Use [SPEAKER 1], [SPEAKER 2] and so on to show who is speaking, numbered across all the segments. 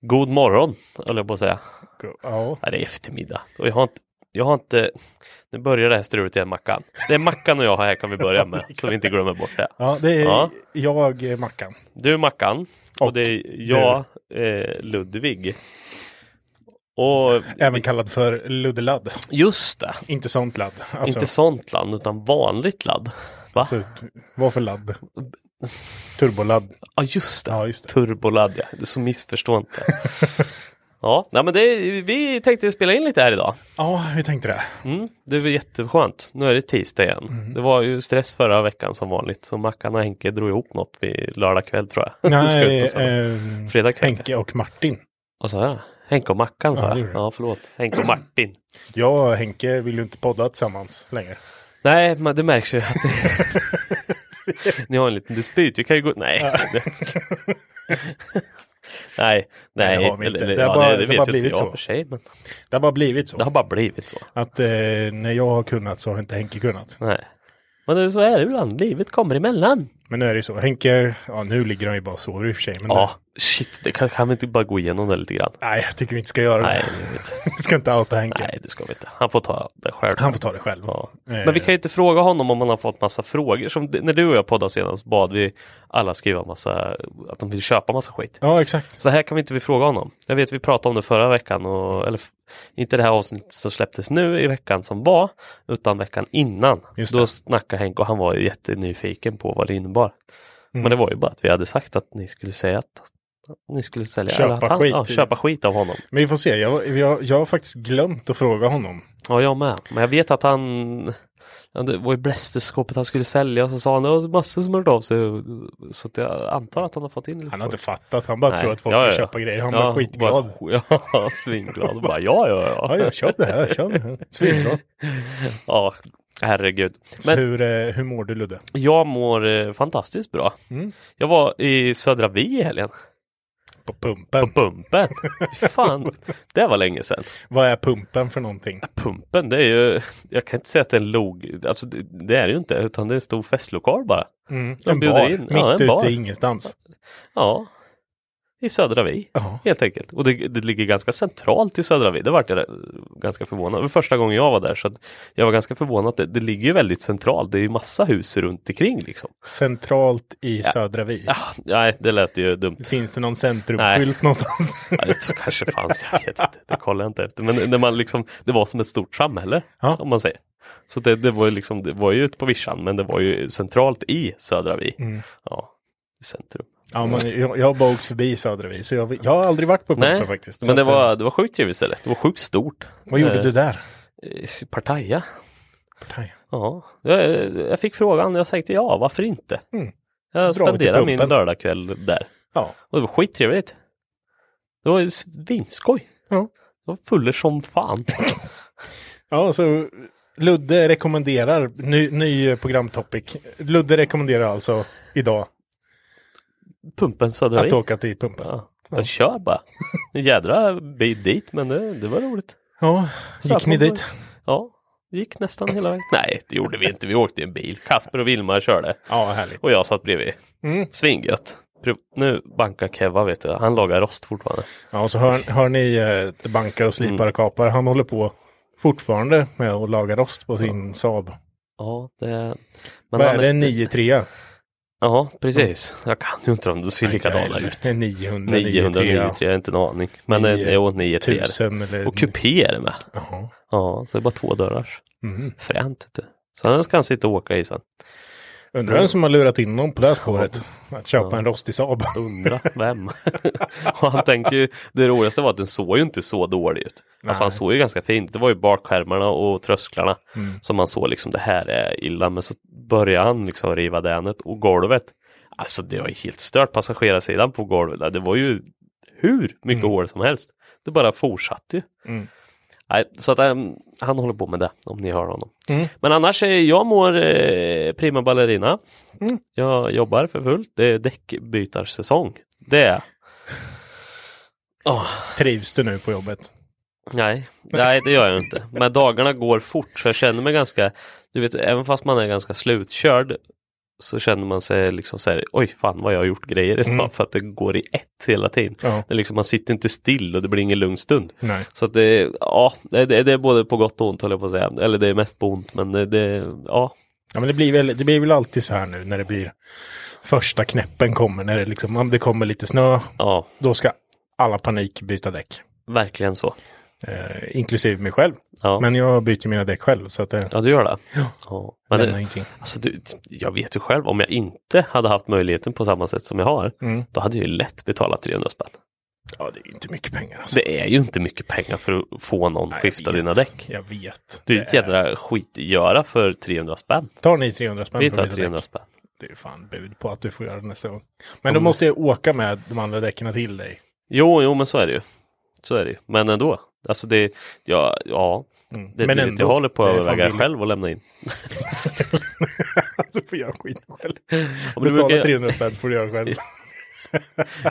[SPEAKER 1] God morgon, höll jag på att säga.
[SPEAKER 2] Ja.
[SPEAKER 1] Nej, det är eftermiddag. Och jag har inte, jag har inte, nu börjar det här strulet igen Mackan. Det är Mackan och jag här kan vi börja med, så vi inte glömmer bort det.
[SPEAKER 2] ja, det är
[SPEAKER 1] Ja.
[SPEAKER 2] jag, Mackan.
[SPEAKER 1] Du Mackan och,
[SPEAKER 2] Och
[SPEAKER 1] det är jag, eh, Ludvig. Och
[SPEAKER 2] Även kallad för Luddeladd.
[SPEAKER 1] just det,
[SPEAKER 2] Inte sånt ladd. Alltså,
[SPEAKER 1] inte sånt ladd utan vanligt ladd. Va?
[SPEAKER 2] alltså, vad för ladd? Turboladd.
[SPEAKER 1] Ja just det,
[SPEAKER 2] Ja, just det.
[SPEAKER 1] turboladd ja. Det är så missförstå inte. ja, nej, men det, vi tänkte spela in lite här idag.
[SPEAKER 2] Ja, vi tänkte det.
[SPEAKER 1] Mm, det var jätteskönt. Nu är det tisdag igen.
[SPEAKER 2] Mm.
[SPEAKER 1] Det var ju stress förra veckan som vanligt. Så Mackan och Henke drog ihop något vid lördag kväll tror jag.
[SPEAKER 2] Nej, eh,
[SPEAKER 1] Fredag kväll.
[SPEAKER 2] Henke och Martin.
[SPEAKER 1] Vad sa jag? Henke och Mackan
[SPEAKER 2] Ja,
[SPEAKER 1] sa jag.
[SPEAKER 2] du.
[SPEAKER 1] Ja, förlåt. Henke och Martin.
[SPEAKER 2] Jag och Henke vill ju inte podda tillsammans längre.
[SPEAKER 1] Nej, men det märks ju att det... Ni har en liten dispyt. Vi kan ju gå... Nej. nej, nej.
[SPEAKER 2] det har vi inte.
[SPEAKER 1] Eller-
[SPEAKER 2] Det har
[SPEAKER 1] ja,
[SPEAKER 2] bara-
[SPEAKER 1] det,
[SPEAKER 2] det blivit så.
[SPEAKER 1] för sig. Men
[SPEAKER 2] Det har bara blivit så.
[SPEAKER 1] det har bara blivit så.
[SPEAKER 2] Att eh, när jag har kunnat så har inte Henke kunnat.
[SPEAKER 1] Nej. Men det, så är det ibland. Livet kommer emellan.
[SPEAKER 2] Men nu är det så. Henke, ja nu ligger han ju bara och sover i och för sig. Men
[SPEAKER 1] Ja, shit. Det kan, kan vi inte bara gå igenom det lite grann?
[SPEAKER 2] Nej, jag tycker vi inte ska göra
[SPEAKER 1] Nej,
[SPEAKER 2] det.
[SPEAKER 1] det vet
[SPEAKER 2] Vi ska inte outa Henke.
[SPEAKER 1] Nej, det ska vi inte. Han får ta det själv.
[SPEAKER 2] Han får ta det själv.
[SPEAKER 1] Ja.
[SPEAKER 2] Eh,
[SPEAKER 1] Men vi kan ju inte fråga honom om han har fått massa frågor. Som det- när du och jag poddade senast bad vi alla skriva massa, att de vill köpa massa skit.
[SPEAKER 2] Ja, exakt.
[SPEAKER 1] Så här kan vi inte vi fråga honom. Jag vet vi pratade om det förra veckan, och, eller inte det här avsnittet som släpptes nu i veckan som var, utan veckan innan.
[SPEAKER 2] Just
[SPEAKER 1] Då
[SPEAKER 2] det.
[SPEAKER 1] snackade Henk och han var jättenyfiken på vad det innebar.
[SPEAKER 2] Mm.
[SPEAKER 1] Men det var ju bara att vi hade sagt att ni skulle säga att ni skulle sälja,
[SPEAKER 2] Köpa
[SPEAKER 1] att han,
[SPEAKER 2] skit
[SPEAKER 1] Ja,
[SPEAKER 2] i-
[SPEAKER 1] köpa skit av honom.
[SPEAKER 2] Men vi får se. Jag, jag, jag har faktiskt glömt att fråga honom.
[SPEAKER 1] Ja, jag med. Men jag vet att han, ja, det var ju blästerskåpet han skulle sälja och så sa han det var massor som hört av sig. Så att jag antar att han har fått in lite
[SPEAKER 2] Han har inte
[SPEAKER 1] folk.
[SPEAKER 2] fattat. Han bara
[SPEAKER 1] Nej.
[SPEAKER 2] tror att folk
[SPEAKER 1] Ja,
[SPEAKER 2] vill
[SPEAKER 1] ja, ja.
[SPEAKER 2] köpa grejer. Han
[SPEAKER 1] Ja,
[SPEAKER 2] var skitglad.
[SPEAKER 1] bara- Ja, svinglad. Och bara, ja, ja, ja.
[SPEAKER 2] Ja, ja, köp det här. Köp det här. Svinbra.
[SPEAKER 1] Ja, herregud. Men
[SPEAKER 2] hur, eh, hur mår du Ludde?
[SPEAKER 1] jag mår eh, fantastiskt bra.
[SPEAKER 2] Mm.
[SPEAKER 1] Jag var i Södra Vi i helgen.
[SPEAKER 2] På
[SPEAKER 1] På
[SPEAKER 2] pumpen.
[SPEAKER 1] Pumpen. Fy Fan, det var länge sedan.
[SPEAKER 2] Vad är pumpen för någonting?
[SPEAKER 1] Pumpen, det är ju, jag kan inte säga att det är en log, alltså det, det är det ju inte, utan det är en stor festlokal bara.
[SPEAKER 2] Mm. En bar.
[SPEAKER 1] in.
[SPEAKER 2] Mitt
[SPEAKER 1] Ja, en
[SPEAKER 2] ute
[SPEAKER 1] bar.
[SPEAKER 2] i ingenstans.
[SPEAKER 1] Ja, i Södra Vi.
[SPEAKER 2] Ja.
[SPEAKER 1] Helt enkelt. Och det, det ligger ganska centralt i Södra Vi. Det vart jag ganska förvånad. Var första gången jag var där så jag var ganska förvånad. att Det, det ligger väldigt centralt. Det är ju massa hus runt omkring liksom.
[SPEAKER 2] Centralt i Södra Vi.
[SPEAKER 1] Ja, nej, det lät ju dumt.
[SPEAKER 2] Finns det någon centrumskylt någonstans?
[SPEAKER 1] Ja, det kanske fanns, jag vet inte. Det kollar jag inte efter. Men när man liksom, det var som ett stort samhälle.
[SPEAKER 2] Ja.
[SPEAKER 1] Om man säger. Så det, det var ju liksom, det var ju ute på vischan men det var ju centralt i Södra Vi.
[SPEAKER 2] Mm.
[SPEAKER 1] Ja, i centrum.
[SPEAKER 2] Ja, men jag, jag har bara åkt förbi Södra Vi, så jag, jag har aldrig varit på pumpen faktiskt.
[SPEAKER 1] Men det
[SPEAKER 2] att, eh,
[SPEAKER 1] var, det var sjukt trevligt ställe. Det var sjukt stort.
[SPEAKER 2] Vad gjorde
[SPEAKER 1] eh,
[SPEAKER 2] du där?
[SPEAKER 1] Eh, Partaja.
[SPEAKER 2] Partaj.
[SPEAKER 1] Ja, jag, jag fick frågan. Jag tänkte ja, varför inte?
[SPEAKER 2] Mm.
[SPEAKER 1] Jag spenderade min lördagkväll där.
[SPEAKER 2] Ja.
[SPEAKER 1] Och det var skittrevligt. Det var ju svinskoj.
[SPEAKER 2] Ja.
[SPEAKER 1] Det var fuller som fan.
[SPEAKER 2] Ja, så Ludde rekommenderar, ny, ny programtopic. Ludde rekommenderar alltså idag
[SPEAKER 1] Pumpen Södra
[SPEAKER 2] att åka till pumpen.
[SPEAKER 1] Ja. Jag kör bara. En jädra bit dit men det, det var roligt.
[SPEAKER 2] Ja, gick ni dit?
[SPEAKER 1] Ja, gick nästan hela vägen. Nej, det gjorde vi inte. Vi åkte i en bil. Kasper och Vilma körde.
[SPEAKER 2] Ja, härligt.
[SPEAKER 1] Och jag satt bredvid.
[SPEAKER 2] Mm.
[SPEAKER 1] Svingött. Nu bankar Keva vet du. Han lagar rost fortfarande.
[SPEAKER 2] Ja, och så hör, hör ni eh, bankar och slipar och kapar. Han håller på fortfarande med att laga rost på sin Saab.
[SPEAKER 1] Ja, det... Men
[SPEAKER 2] Vad är det? En 9-3?
[SPEAKER 1] Ja, precis. Jag kan ju inte dem. De ser likadana ut.
[SPEAKER 2] En 900,
[SPEAKER 1] 900,
[SPEAKER 2] 9-3.
[SPEAKER 1] 903, jag har inte en aning. Men det
[SPEAKER 2] Nio
[SPEAKER 1] är jo, 903.
[SPEAKER 2] Tusen eller...
[SPEAKER 1] Och kupé är det med.
[SPEAKER 2] Jaha.
[SPEAKER 1] Ja, så det är bara två dörrar.
[SPEAKER 2] Mm.
[SPEAKER 1] Fränt. den ska han sitta och åka i sen.
[SPEAKER 2] Undrar vem som har lurat in honom på det här spåret. Att köpa
[SPEAKER 1] Ja.
[SPEAKER 2] en rostig Saab.
[SPEAKER 1] Undra vem. och han tänker ju, det roligaste var att den såg ju inte så dålig ut. Alltså han
[SPEAKER 2] Nej.
[SPEAKER 1] såg ju ganska fint. Det var ju bakskärmarna och trösklarna
[SPEAKER 2] Mm.
[SPEAKER 1] som man såg liksom det här är illa. Men så började han liksom riva dänet och golvet. Alltså det var ju helt stört passagerarsidan på golvet. Det var ju hur mycket
[SPEAKER 2] Mm.
[SPEAKER 1] hål som helst. Det bara fortsatte ju.
[SPEAKER 2] Mm.
[SPEAKER 1] Nej, så att äm, han håller på med det om ni hör honom.
[SPEAKER 2] Mm.
[SPEAKER 1] Men annars, eh, jag mår eh, prima ballerina.
[SPEAKER 2] Mm.
[SPEAKER 1] Jag jobbar för fullt. Det är däckbytarsäsong. Det är Åh,
[SPEAKER 2] Trivs du nu på jobbet?
[SPEAKER 1] nej, nej, det gör jag inte. Men dagarna går fort så jag känner mig ganska, du vet, även fast man är ganska slutkörd så känner man sig liksom så här, oj fan vad jag har gjort grejer
[SPEAKER 2] Mm.
[SPEAKER 1] för att det går i ett hela tiden.
[SPEAKER 2] Ja.
[SPEAKER 1] Det liksom, man sitter inte still och det blir ingen lugn stund.
[SPEAKER 2] Nej.
[SPEAKER 1] Så det, ja, det, det är både på gott och ont höll jag på att säga. Eller det är mest på ont men det, det ja,
[SPEAKER 2] Ja, men det blir, väl, det blir väl alltid så här nu när det blir första knäppen kommer. När det, liksom, om det kommer lite snö,
[SPEAKER 1] ja,
[SPEAKER 2] då ska alla panik byta däck.
[SPEAKER 1] verkligen så.
[SPEAKER 2] Eh, inklusive mig själv.
[SPEAKER 1] Ja,
[SPEAKER 2] Men jag byter mina däck själv så att det
[SPEAKER 1] ja du gör det. Ja. Men
[SPEAKER 2] lämnar
[SPEAKER 1] det,
[SPEAKER 2] ingenting.
[SPEAKER 1] alltså, du, jag vet ju själv, om jag inte hade haft möjligheten på samma sätt som jag har,
[SPEAKER 2] Mm.
[SPEAKER 1] då hade jag ju lätt betalat 300 spänn.
[SPEAKER 2] Ja, det är ju inte mycket pengar alltså.
[SPEAKER 1] Det är ju inte mycket pengar för att få någon
[SPEAKER 2] Nej,
[SPEAKER 1] skifta dina däck.
[SPEAKER 2] Jag vet.
[SPEAKER 1] Det är ju ett jädra skitgöra för 300 spänn.
[SPEAKER 2] Tar ni 300 spänn
[SPEAKER 1] Vi tar
[SPEAKER 2] att byta
[SPEAKER 1] 300
[SPEAKER 2] däck?
[SPEAKER 1] spänn.
[SPEAKER 2] Det är fan bud på att du får göra det nästa gång. Men då måste jag åka med de andra däcken till dig.
[SPEAKER 1] Jo, jo, men så är det ju. Så är det ju. Men ändå. Alltså det, ja, ja.
[SPEAKER 2] Mm.
[SPEAKER 1] Det,
[SPEAKER 2] Men ändå,
[SPEAKER 1] jag håller på att överväga själv och lämna in.
[SPEAKER 2] alltså får jag skiten själv.
[SPEAKER 1] Om
[SPEAKER 2] Betala
[SPEAKER 1] brukar-
[SPEAKER 2] 300 spänn får du göra själv.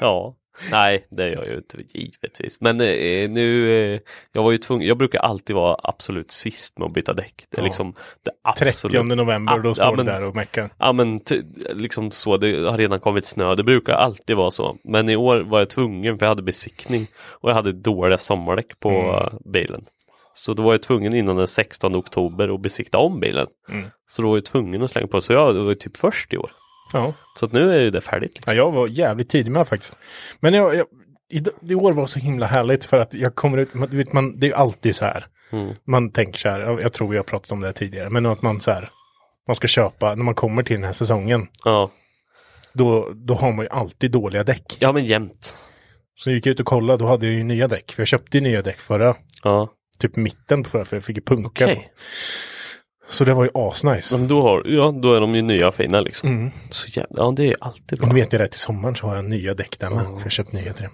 [SPEAKER 1] Ja, nej det gör jag ju inte givetvis. Men eh, nu, eh, jag var ju tvungen, jag brukar alltid vara absolut sist med att byta däck. Det är
[SPEAKER 2] Ja.
[SPEAKER 1] liksom det absolut.
[SPEAKER 2] 30 november, då
[SPEAKER 1] Ja,
[SPEAKER 2] står
[SPEAKER 1] ja, men-
[SPEAKER 2] du där och meckar.
[SPEAKER 1] Ja men liksom så, det har redan kommit snö. Det brukar alltid vara så. Men i år var jag tvungen för jag hade besiktning och jag hade dåliga sommardäck på
[SPEAKER 2] Mm.
[SPEAKER 1] bilen. Så då var jag tvungen innan den 16 oktober att besikta om bilen.
[SPEAKER 2] Mm.
[SPEAKER 1] Så då var jag tvungen att slänga på. Så jag var typ först i år.
[SPEAKER 2] Ja.
[SPEAKER 1] Så nu är det färdigt. Liksom.
[SPEAKER 2] ja, jag var jävligt tidig med faktiskt. Men jag, jag, i, i år var så himla härligt för att jag kommer ut, man, vet, man, det är alltid så här.
[SPEAKER 1] Mm.
[SPEAKER 2] Man tänker så här, jag, jag tror vi har pratat om det tidigare, men att man så här, man ska köpa, när man kommer till den här säsongen,
[SPEAKER 1] Ja.
[SPEAKER 2] då, då har man ju alltid dåliga däck.
[SPEAKER 1] ja, men jämt.
[SPEAKER 2] Så gick jag ut och kollade, då hade jag ju nya däck. För jag köpte ju nya däck förra,
[SPEAKER 1] Ja,
[SPEAKER 2] typ mitten på förra, för jag fick ju punka.
[SPEAKER 1] okej.
[SPEAKER 2] Så det var ju asnice.
[SPEAKER 1] Men då, har, ja, då är de ju nya och fina liksom.
[SPEAKER 2] Mm.
[SPEAKER 1] Så jävla, ja, det är alltid
[SPEAKER 2] Och
[SPEAKER 1] bra.
[SPEAKER 2] nu vet jag det, till sommaren så har jag nya däck där med. För jag köpt nya till det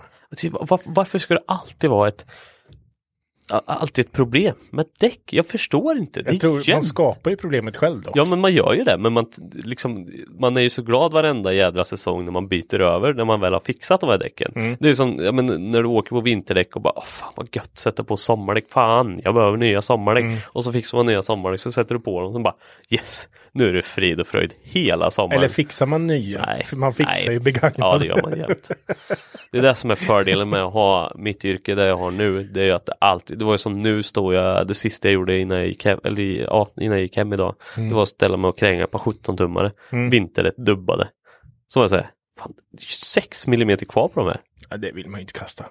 [SPEAKER 2] med.
[SPEAKER 1] Var, varför ska det alltid vara ett alltid ett problem med däck? Jag förstår inte.
[SPEAKER 2] Jag tror man skapar ju problemet själv dock.
[SPEAKER 1] Ja men man gör ju det, men man, liksom, man är ju så glad varenda jädra säsong när man byter över, när man väl har fixat de här däcken.
[SPEAKER 2] Mm.
[SPEAKER 1] Det är som ja, men, när du åker på vinterdäck och bara, Åh, fan vad gött, sätta på sommardäck, fan, jag behöver nya sommardäck.
[SPEAKER 2] Mm.
[SPEAKER 1] Och så fixar man nya sommardäck, så sätter du på dem och bara, yes, nu är det frid och fröjd hela sommaren.
[SPEAKER 2] Eller fixar man nya?
[SPEAKER 1] Nej.
[SPEAKER 2] För man fixar
[SPEAKER 1] Nej.
[SPEAKER 2] ju begagnade.
[SPEAKER 1] Ja, det gör man jämt. Det är det som är fördelen med att ha mitt yrke, det jag har nu. Det är ju att det alltid, det var ju som nu står jag, det sista jag gjorde innan jag gick hem, eller ja, innan jag gick hem idag. Det var att ställa mig och kränga på 17-tummare.
[SPEAKER 2] Mm.
[SPEAKER 1] Vinterdäck dubbade. Så var jag säger, fan, det är 6 millimeter kvar på de här.
[SPEAKER 2] Ja, det vill man ju inte kasta.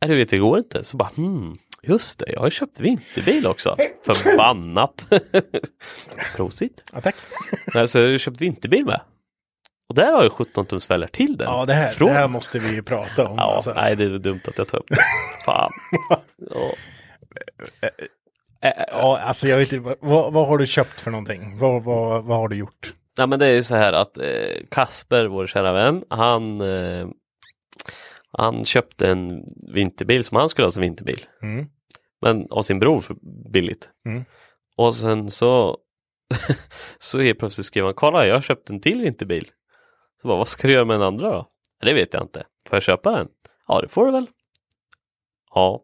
[SPEAKER 1] Nej, du vet, det går inte. Så bara, hmm, just det, jag har köpt vinterbil också. Förbannat. Prosit.
[SPEAKER 2] Ja, tack.
[SPEAKER 1] Nej, så jag har köpt vinterbil med. Och där har jag 17 tums fällor till den.
[SPEAKER 2] Ja, det här,
[SPEAKER 1] Från-
[SPEAKER 2] det här måste vi ju prata om.
[SPEAKER 1] Ja,
[SPEAKER 2] alltså.
[SPEAKER 1] nej det är dumt att jag tar upp det. Fan. Ja.
[SPEAKER 2] Ja, alltså jag vet inte, vad, vad har du köpt för någonting? Vad, vad, vad har du gjort?
[SPEAKER 1] Nej men det är ju så här att eh, Kasper, vår kära vän, han, eh, Han köpte en vinterbil som han skulle ha som vinterbil.
[SPEAKER 2] Mm.
[SPEAKER 1] Men av sin bror för billigt.
[SPEAKER 2] Mm.
[SPEAKER 1] Och sen så så helt plötsligt skrev han, kolla jag har köpt en till vinterbil. Så bara, vad ska du göra med den andra då? Det vet jag inte. Får jag köpa den? Ja det får du väl. Ja.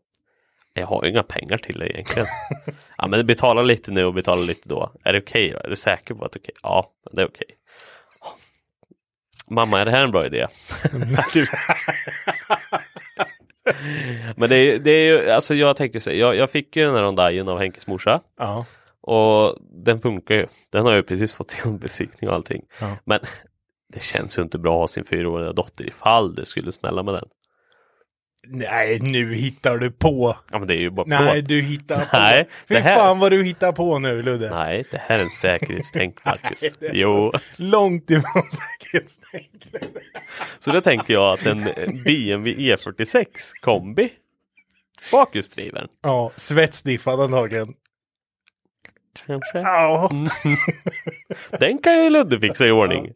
[SPEAKER 1] Jag har ju inga pengar till det egentligen. ja men betala lite nu och betala lite då. Är det okej då? Är du säker på att det är okej? Ja, det är okej. Mamma, är det här en bra idé? Men det är, det är ju, alltså jag tänker så jag, jag fick ju den här Hyundaien av Henkes morsa.
[SPEAKER 2] Ja.
[SPEAKER 1] Och den funkar ju. Den har ju precis fått igenom besiktning och allting.
[SPEAKER 2] Ja.
[SPEAKER 1] Men det känns ju inte bra att ha sin fyraåriga dotter ifall det skulle smälla med den.
[SPEAKER 2] Nej, nu hittar du på.
[SPEAKER 1] Ja men det är ju bara
[SPEAKER 2] Nej,
[SPEAKER 1] plåt.
[SPEAKER 2] du hittar på.
[SPEAKER 1] Nej,
[SPEAKER 2] Fy
[SPEAKER 1] det här-
[SPEAKER 2] fan vad du hittar på nu, Ludde.
[SPEAKER 1] Nej, det här är en säkerhetstänk Marcus.
[SPEAKER 2] Nej,
[SPEAKER 1] Jo,
[SPEAKER 2] Långt ifrån säkerhetstänk.
[SPEAKER 1] så då tänker jag att en BMW E46 kombi bakhjulsdriven
[SPEAKER 2] Ja, svetsdiffad antagligen.
[SPEAKER 1] kanske.
[SPEAKER 2] Ja,
[SPEAKER 1] Den kan ju Ludde fixa i ordning.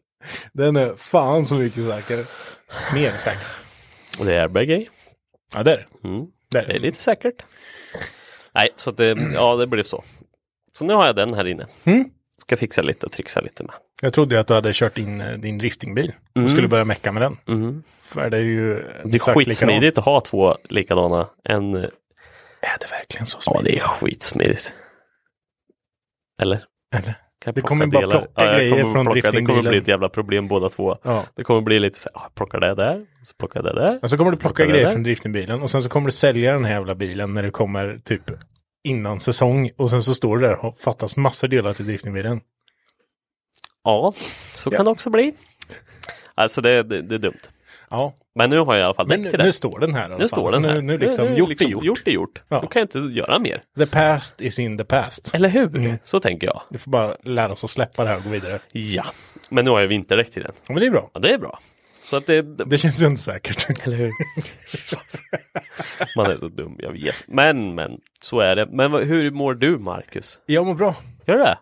[SPEAKER 2] den är fan så mycket säker. Mer säker.
[SPEAKER 1] Och det är airbag i.
[SPEAKER 2] Ja, det är det.
[SPEAKER 1] Mm.
[SPEAKER 2] det, är
[SPEAKER 1] Det är lite säkert. Nej, så det, ja det blev så. Så nu har jag den här inne.
[SPEAKER 2] Mm.
[SPEAKER 1] Ska fixa lite och trixa lite med.
[SPEAKER 2] Jag trodde att du hade kört in eh, din driftingbil.
[SPEAKER 1] Mm.
[SPEAKER 2] Och skulle börja mecka med den.
[SPEAKER 1] Mm.
[SPEAKER 2] För det är ju
[SPEAKER 1] Det är skitsmidigt att ha två likadana. En,
[SPEAKER 2] likadan. Är det verkligen så
[SPEAKER 1] ja
[SPEAKER 2] smidigt?
[SPEAKER 1] det är skitsmidigt. Eller?
[SPEAKER 2] Eller?
[SPEAKER 1] Kan
[SPEAKER 2] Det
[SPEAKER 1] plocka
[SPEAKER 2] kommer bara
[SPEAKER 1] delar?
[SPEAKER 2] plocka
[SPEAKER 1] jag
[SPEAKER 2] grejer från
[SPEAKER 1] plocka, Det kommer bli ett jävla problem båda två.
[SPEAKER 2] Ja.
[SPEAKER 1] Det kommer bli lite så här, plockar det där, så plockar det där.
[SPEAKER 2] Och så kommer du plocka
[SPEAKER 1] Plockar det
[SPEAKER 2] grejer från driftingbilen och sen så kommer du sälja den här jävla bilen när det kommer typ innan säsong och sen så står det där och fattas massor delar till driftingbilen.
[SPEAKER 1] Ja, så
[SPEAKER 2] Ja.
[SPEAKER 1] kan det också bli. Alltså det, det, det är dumt.
[SPEAKER 2] Ja,
[SPEAKER 1] Men nu har jag i alla fall
[SPEAKER 2] men
[SPEAKER 1] däck
[SPEAKER 2] nu,
[SPEAKER 1] till den.
[SPEAKER 2] nu står den här i alla
[SPEAKER 1] Nu
[SPEAKER 2] fall.
[SPEAKER 1] står den här.
[SPEAKER 2] Nu, nu liksom,
[SPEAKER 1] Nu är
[SPEAKER 2] gjort
[SPEAKER 1] liksom
[SPEAKER 2] är gjort.
[SPEAKER 1] Gjort är gjort.
[SPEAKER 2] Ja.
[SPEAKER 1] Då kan jag inte göra mer.
[SPEAKER 2] The past is in the past.
[SPEAKER 1] Eller hur?
[SPEAKER 2] Mm.
[SPEAKER 1] Så tänker jag.
[SPEAKER 2] Du får bara lära oss att släppa det här och gå vidare.
[SPEAKER 1] Ja, men nu har jag vinterdäck till den.
[SPEAKER 2] Ja, men det är bra.
[SPEAKER 1] Ja, det är bra. Så att det... det
[SPEAKER 2] känns ju inte säkert.
[SPEAKER 1] eller hur? Man är så dum, jag vet. Men, men, så är det. Men hur mår du, Marcus?
[SPEAKER 2] Jag mår bra.
[SPEAKER 1] Gör du det?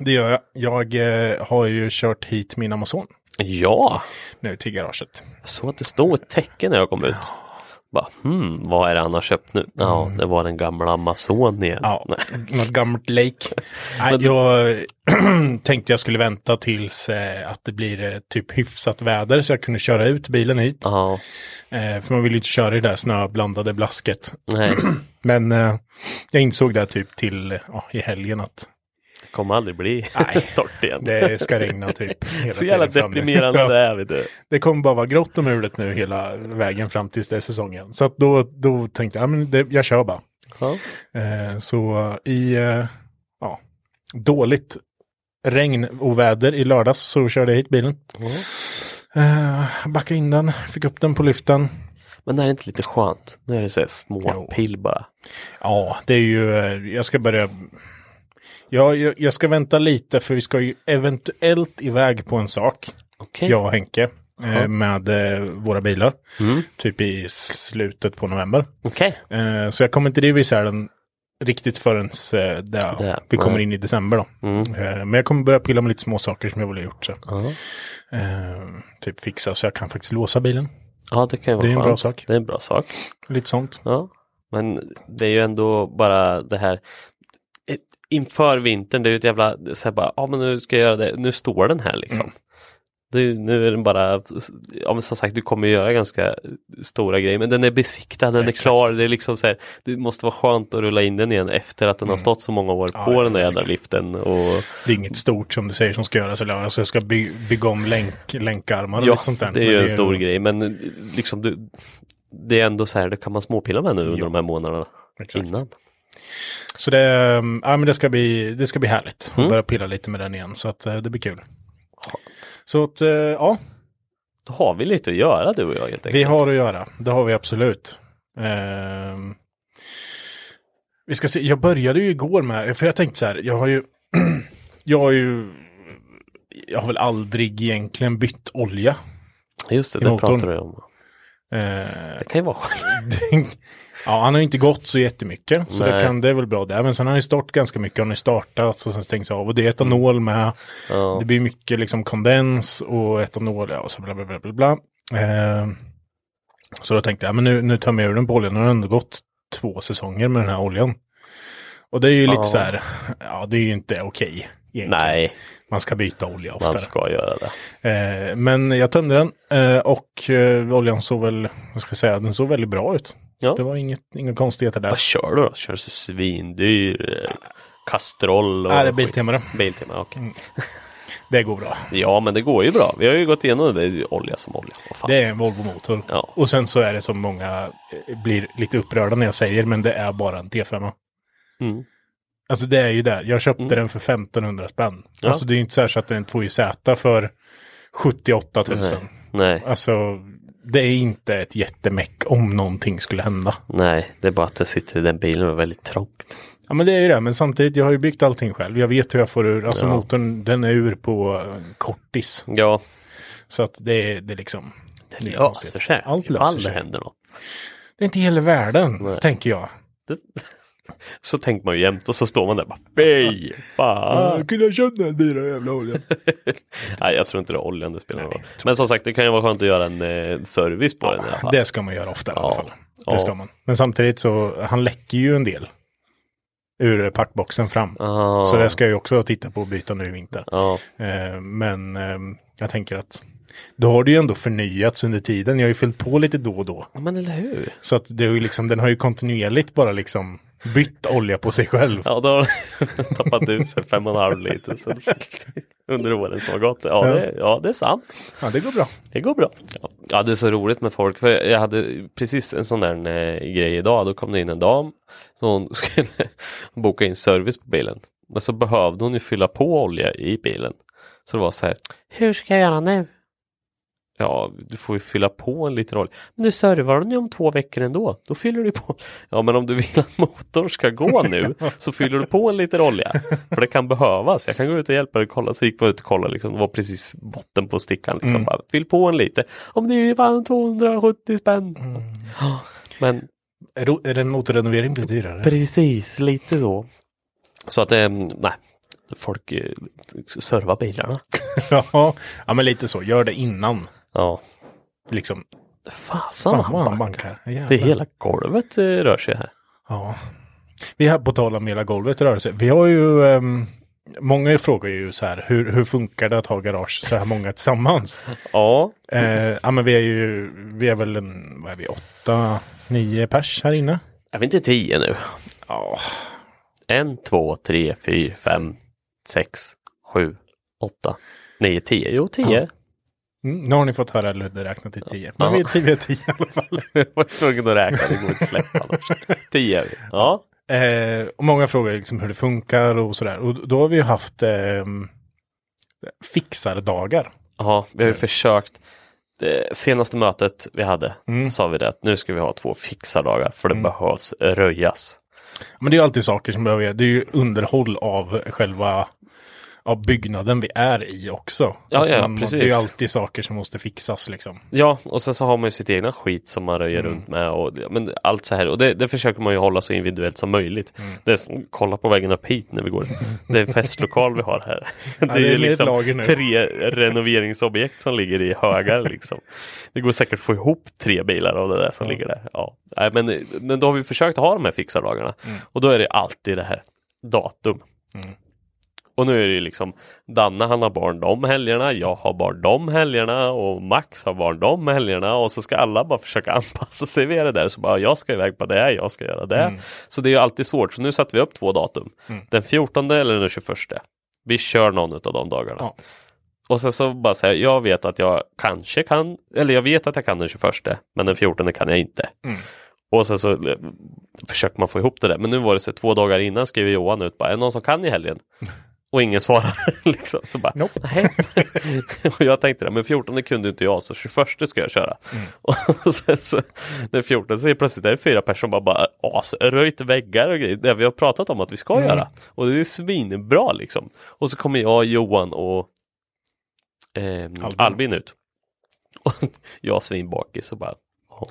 [SPEAKER 2] Det gör jag. Jag eh, har ju kört hit min Amazon
[SPEAKER 1] Ja,
[SPEAKER 2] nu till garaget.
[SPEAKER 1] jag såg att det stod ett tecken när jag kom ut. Bara, hmm, vad är det han har köpt nu? Ja, det var den gamla Amazon igen.
[SPEAKER 2] Ja, något gammalt lake. Nej, jag tänkte jag skulle vänta tills eh, att det blir eh, typ hyfsat väder så jag kunde köra ut bilen hit.
[SPEAKER 1] Ja,
[SPEAKER 2] Eh, för man vill ju inte köra i det där snöblandade blasket.
[SPEAKER 1] nej,
[SPEAKER 2] Men jag insåg det typ till ja, i helgen att
[SPEAKER 1] kommer aldrig bli
[SPEAKER 2] Nej.
[SPEAKER 1] torrt igen.
[SPEAKER 2] det ska regna typ. hela
[SPEAKER 1] Så jävla deprimerande
[SPEAKER 2] Ja.
[SPEAKER 1] det är, vet du.
[SPEAKER 2] Det kommer bara vara grått och mulet nu hela vägen fram tills det är säsongen. Så då, då tänkte jag, ja, men det, jag kör bara.
[SPEAKER 1] Ja.
[SPEAKER 2] Eh, så i eh, ja, dåligt regn och väder i lördags så körde jag hit bilen. Eh, backade in den, fick upp den på lyften.
[SPEAKER 1] Men det är inte lite skönt? Nu är det så här små
[SPEAKER 2] Jo.
[SPEAKER 1] pill bara.
[SPEAKER 2] Ja, det är ju, eh, jag ska börja, ja, jag, jag ska vänta lite för vi ska ju eventuellt iväg på en sak,
[SPEAKER 1] Okej.
[SPEAKER 2] jag och Henke, eh, med eh, våra bilar.
[SPEAKER 1] Mm.
[SPEAKER 2] Typ i slutet på november.
[SPEAKER 1] Okej.
[SPEAKER 2] Eh, så jag kommer inte driva isär den riktigt förrän eh, där vi kommer in i december då.
[SPEAKER 1] Mm.
[SPEAKER 2] Eh, men jag kommer börja pilla med lite små saker som jag vill ha gjort. Så. Eh, typ fixa så jag kan faktiskt låsa bilen.
[SPEAKER 1] ja, det kan ju vara
[SPEAKER 2] Det är en bra sak.
[SPEAKER 1] Det är en bra sak.
[SPEAKER 2] Lite sånt.
[SPEAKER 1] Ja. Men det är ju ändå bara det här inför vintern, det är ju ett jävla, så här bara, ja men nu ska jag göra det, nu står den här liksom.
[SPEAKER 2] Mm.
[SPEAKER 1] Är, nu är den bara, ja men som sagt du kommer göra ganska stora grejer, men den är besiktad, den
[SPEAKER 2] Exakt.
[SPEAKER 1] är klar, det är liksom så här, det måste vara skönt att rulla in den igen efter att den har stått så många år
[SPEAKER 2] Mm. Ja,
[SPEAKER 1] på
[SPEAKER 2] ja,
[SPEAKER 1] den där jävla liften. Och,
[SPEAKER 2] Det är inget stort som du säger som ska göras. Eller alltså jag ska by bygga om länk, länkarmar och
[SPEAKER 1] ja,
[SPEAKER 2] lite sånt där.
[SPEAKER 1] det är ju en stor grej, men liksom du, det är ändå så här, det kan man småpilla med nu under
[SPEAKER 2] Ja.
[SPEAKER 1] de här månaderna
[SPEAKER 2] Exakt.
[SPEAKER 1] innan.
[SPEAKER 2] Så det, um, ja, men det, ska bli, det ska bli härligt.
[SPEAKER 1] Mm.
[SPEAKER 2] att Börja pilla lite med den igen. Så att, eh, det blir kul. Så att, eh, ja,
[SPEAKER 1] Då har vi lite att göra du och jag helt enkelt.
[SPEAKER 2] vi har att göra. Det har vi absolut. Ehm, vi ska se, jag började ju igår med, för jag tänkte så här, jag har ju, jag har ju, jag har väl aldrig egentligen bytt olja.
[SPEAKER 1] Just det, det pratar du om.
[SPEAKER 2] Eh,
[SPEAKER 1] Det kan ju vara skönt.
[SPEAKER 2] ja, han har ju inte gått så jättemycket. Så det, kan, det är väl bra där. Men sen har han ju startat ganska mycket. Han har ju startat och sen stängs av. Och det är etanol med.
[SPEAKER 1] Ja.
[SPEAKER 2] Det blir mycket liksom kondens och etanol. Ja, och så bla bla bla bla. bla. Eh, Så då tänkte jag, men nu, nu tar jag ur den på oljan. Nu har det ändå gått två säsonger med den här oljan. Och det är ju lite
[SPEAKER 1] Ja.
[SPEAKER 2] så här, ja det är ju inte okej. egentligen.
[SPEAKER 1] Nej,
[SPEAKER 2] Man ska byta olja
[SPEAKER 1] man
[SPEAKER 2] oftare.
[SPEAKER 1] ska göra det.
[SPEAKER 2] Eh, men jag tömde den eh, och eh, oljan såg väl, vad ska jag säga, den såg väldigt bra ut.
[SPEAKER 1] Ja.
[SPEAKER 2] Det var inget, inga konstigheter där.
[SPEAKER 1] Vad kör du då? Kör du så svindyr eh, kastrull? Och
[SPEAKER 2] Nej, det är? Biltema det.
[SPEAKER 1] Biltema, okej.
[SPEAKER 2] Det går bra.
[SPEAKER 1] Ja, men det går ju bra. Vi har ju gått igenom det. Det är olja som olja.
[SPEAKER 2] Det är en Volvo-motor.
[SPEAKER 1] Ja.
[SPEAKER 2] Och sen så är det som många eh, blir lite upprörda när jag säger, men det är bara en T5.
[SPEAKER 1] Mm.
[SPEAKER 2] Alltså det är ju det. Jag köpte
[SPEAKER 1] Mm.
[SPEAKER 2] den för 1500 spänn.
[SPEAKER 1] Ja.
[SPEAKER 2] Alltså det är ju inte så så att det är en 2JZ för 78 000.
[SPEAKER 1] Nej. Nej,
[SPEAKER 2] Alltså det är inte ett jättemäck om någonting skulle hända.
[SPEAKER 1] nej, det är bara att det sitter i den bilen och är väldigt trångt.
[SPEAKER 2] Ja men det är ju det, men samtidigt jag har ju byggt allting själv. Jag vet hur jag får ur, alltså
[SPEAKER 1] Ja.
[SPEAKER 2] motorn den är ur på eh, kortis.
[SPEAKER 1] Ja,
[SPEAKER 2] Så att det är, det liksom.
[SPEAKER 1] det
[SPEAKER 2] är
[SPEAKER 1] löser sig.
[SPEAKER 2] Allt löser
[SPEAKER 1] det
[SPEAKER 2] sig.
[SPEAKER 1] händer något.
[SPEAKER 2] Det är inte hela världen,
[SPEAKER 1] Nej.
[SPEAKER 2] tänker jag.
[SPEAKER 1] Det... Så tänker man ju jämt och så står man där bara fy fan.
[SPEAKER 2] kunde jag köpt den dyra jävla oljan.
[SPEAKER 1] Nej, jag tror inte det är oljan det spelar någon roll. Men som sagt, det kan ju vara skönt att göra en eh, service på den i alla fall.
[SPEAKER 2] Det ska man göra ofta i alla
[SPEAKER 1] Ja.
[SPEAKER 2] fall. Det
[SPEAKER 1] Ja.
[SPEAKER 2] ska man. Men samtidigt så, han läcker ju en del. Ur packboxen fram.
[SPEAKER 1] Ah,
[SPEAKER 2] Så det ska jag ju också titta på och byta nu i vinter.
[SPEAKER 1] ja,
[SPEAKER 2] Eh, men eh, jag tänker att då har det ju ändå förnyats under tiden. Jag har ju fyllt på lite då och då.
[SPEAKER 1] Ja, men eller hur?
[SPEAKER 2] Så att det är ju liksom, den har ju kontinuerligt bara liksom bytt olja på sig själv.
[SPEAKER 1] Ja, då har den tappat ut sig fem och en halv liter så under åren som har gått. Ja, det, ja, det är sant.
[SPEAKER 2] Ja, det går bra.
[SPEAKER 1] Det går bra. Ja. ja, det är så roligt med folk. För jag hade precis en sån där eh, grej idag. Då kom det in en dam. Så hon skulle boka in service på bilen. Men så behövde hon ju fylla på olja i bilen. Så det var så här. Hur ska jag göra nu? Ja, du får ju fylla på en liter olja. Men du servar den ju om två veckor ändå. Då fyller du på. Ja, men om du vill att motorn ska gå nu så fyller du på en liter olja. För det kan behövas. Jag kan gå ut och hjälpa dig att kolla. Så gick man ut och kollade. Liksom. Det var precis botten på stickan. Liksom.
[SPEAKER 2] Mm.
[SPEAKER 1] Bara, fyll på en liter. Om det är fan 270 spänn. Ja, Men
[SPEAKER 2] Är det en motorrenovering blir dyrare?
[SPEAKER 1] precis lite då. Så att eh, nej. Folk eh, servar bilarna.
[SPEAKER 2] ja, ja, men lite så. Gör det innan.
[SPEAKER 1] Ja.
[SPEAKER 2] Liksom.
[SPEAKER 1] Fasen vad han bankar.
[SPEAKER 2] Jävlar.
[SPEAKER 1] Det hela golvet eh, rör sig här.
[SPEAKER 2] Ja. Vi har på tal om hela golvet rörelse. Vi har ju, ehm, många frågar ju så här, hur, hur funkar det att ha garage så här många tillsammans?
[SPEAKER 1] Ja,
[SPEAKER 2] Eh, ja men vi är ju, vi är väl en, vad är vi, åtta, nio pers här inne?
[SPEAKER 1] är vi inte tio nu?
[SPEAKER 2] Ja.
[SPEAKER 1] En, två, tre, fyra, fem, sex, sju, åtta, nio, tio. Jo, tio.
[SPEAKER 2] Mm, nu har ni fått höra Ludde räkna till tio. Men
[SPEAKER 1] Ja.
[SPEAKER 2] vi är tio, vi är tio i alla fall.
[SPEAKER 1] Jag var tvungen att räkna, det går inte att släppa annars. Tio är vi. Ja.
[SPEAKER 2] Eh, och många frågar liksom hur det funkar och sådär. Och då har vi ju haft eh, fixardagar.
[SPEAKER 1] Ja, vi har ju försökt. Det senaste mötet vi hade
[SPEAKER 2] Mm.
[SPEAKER 1] sa vi det att nu ska vi ha två fixardagar för det behövs röjas.
[SPEAKER 2] Men det är ju alltid saker som behöver, det är ju underhåll av själva av byggnaden vi är i också.
[SPEAKER 1] Ja, ja,
[SPEAKER 2] man,
[SPEAKER 1] precis.
[SPEAKER 2] Det är ju alltid saker som måste fixas liksom.
[SPEAKER 1] Ja, och sen så har man ju sitt egna skit som man röjer runt med och men allt så här och det, det försöker man ju hålla så individuellt som möjligt. Det är som, kolla på vägen upp hit när vi går. Det är en festlokal vi har här. Det är,
[SPEAKER 2] det är
[SPEAKER 1] liksom tre renoveringsobjekt som ligger i högar liksom. Det går säkert att få ihop tre bilar av det där som ligger där. Ja. Nej, men, men då har vi försökt ha de här fixardagarna och då är det alltid det här datum. Och nu är det liksom Danne han har barn de helgerna, jag har barn de helgerna och Max har barn de helgerna och så ska alla bara försöka anpassa sig vid det där. Så bara jag ska iväg på det, jag ska göra det. Så det är ju alltid svårt. Så nu satte vi upp två datum. Den 14 eller den 21. Vi kör någon av de dagarna.
[SPEAKER 2] Ja.
[SPEAKER 1] Och sen så bara säga, jag vet att jag kanske kan, eller jag vet att jag kan den 21 men den 14 kan jag inte. Och sen så eh, försöker man få ihop det där. Men nu var det så två dagar innan skrev Johan ut bara, är det någon som kan i helgen? Och ingen svarar. liksom. Så bara,
[SPEAKER 2] Nope.
[SPEAKER 1] nej. och jag tänkte det, men 14 kunde inte jag, så 21 ska jag köra. Och sen så, den 14 så är plötsligt är det fyra personer som bara, bara asröjt väggar och grejer. Det vi har pratat om att vi ska göra. Och det är svinbra liksom. Och så kommer jag, Johan och ehm,
[SPEAKER 2] Albin.
[SPEAKER 1] Albin. ut. Och jag svinbakis och bara, "Åh,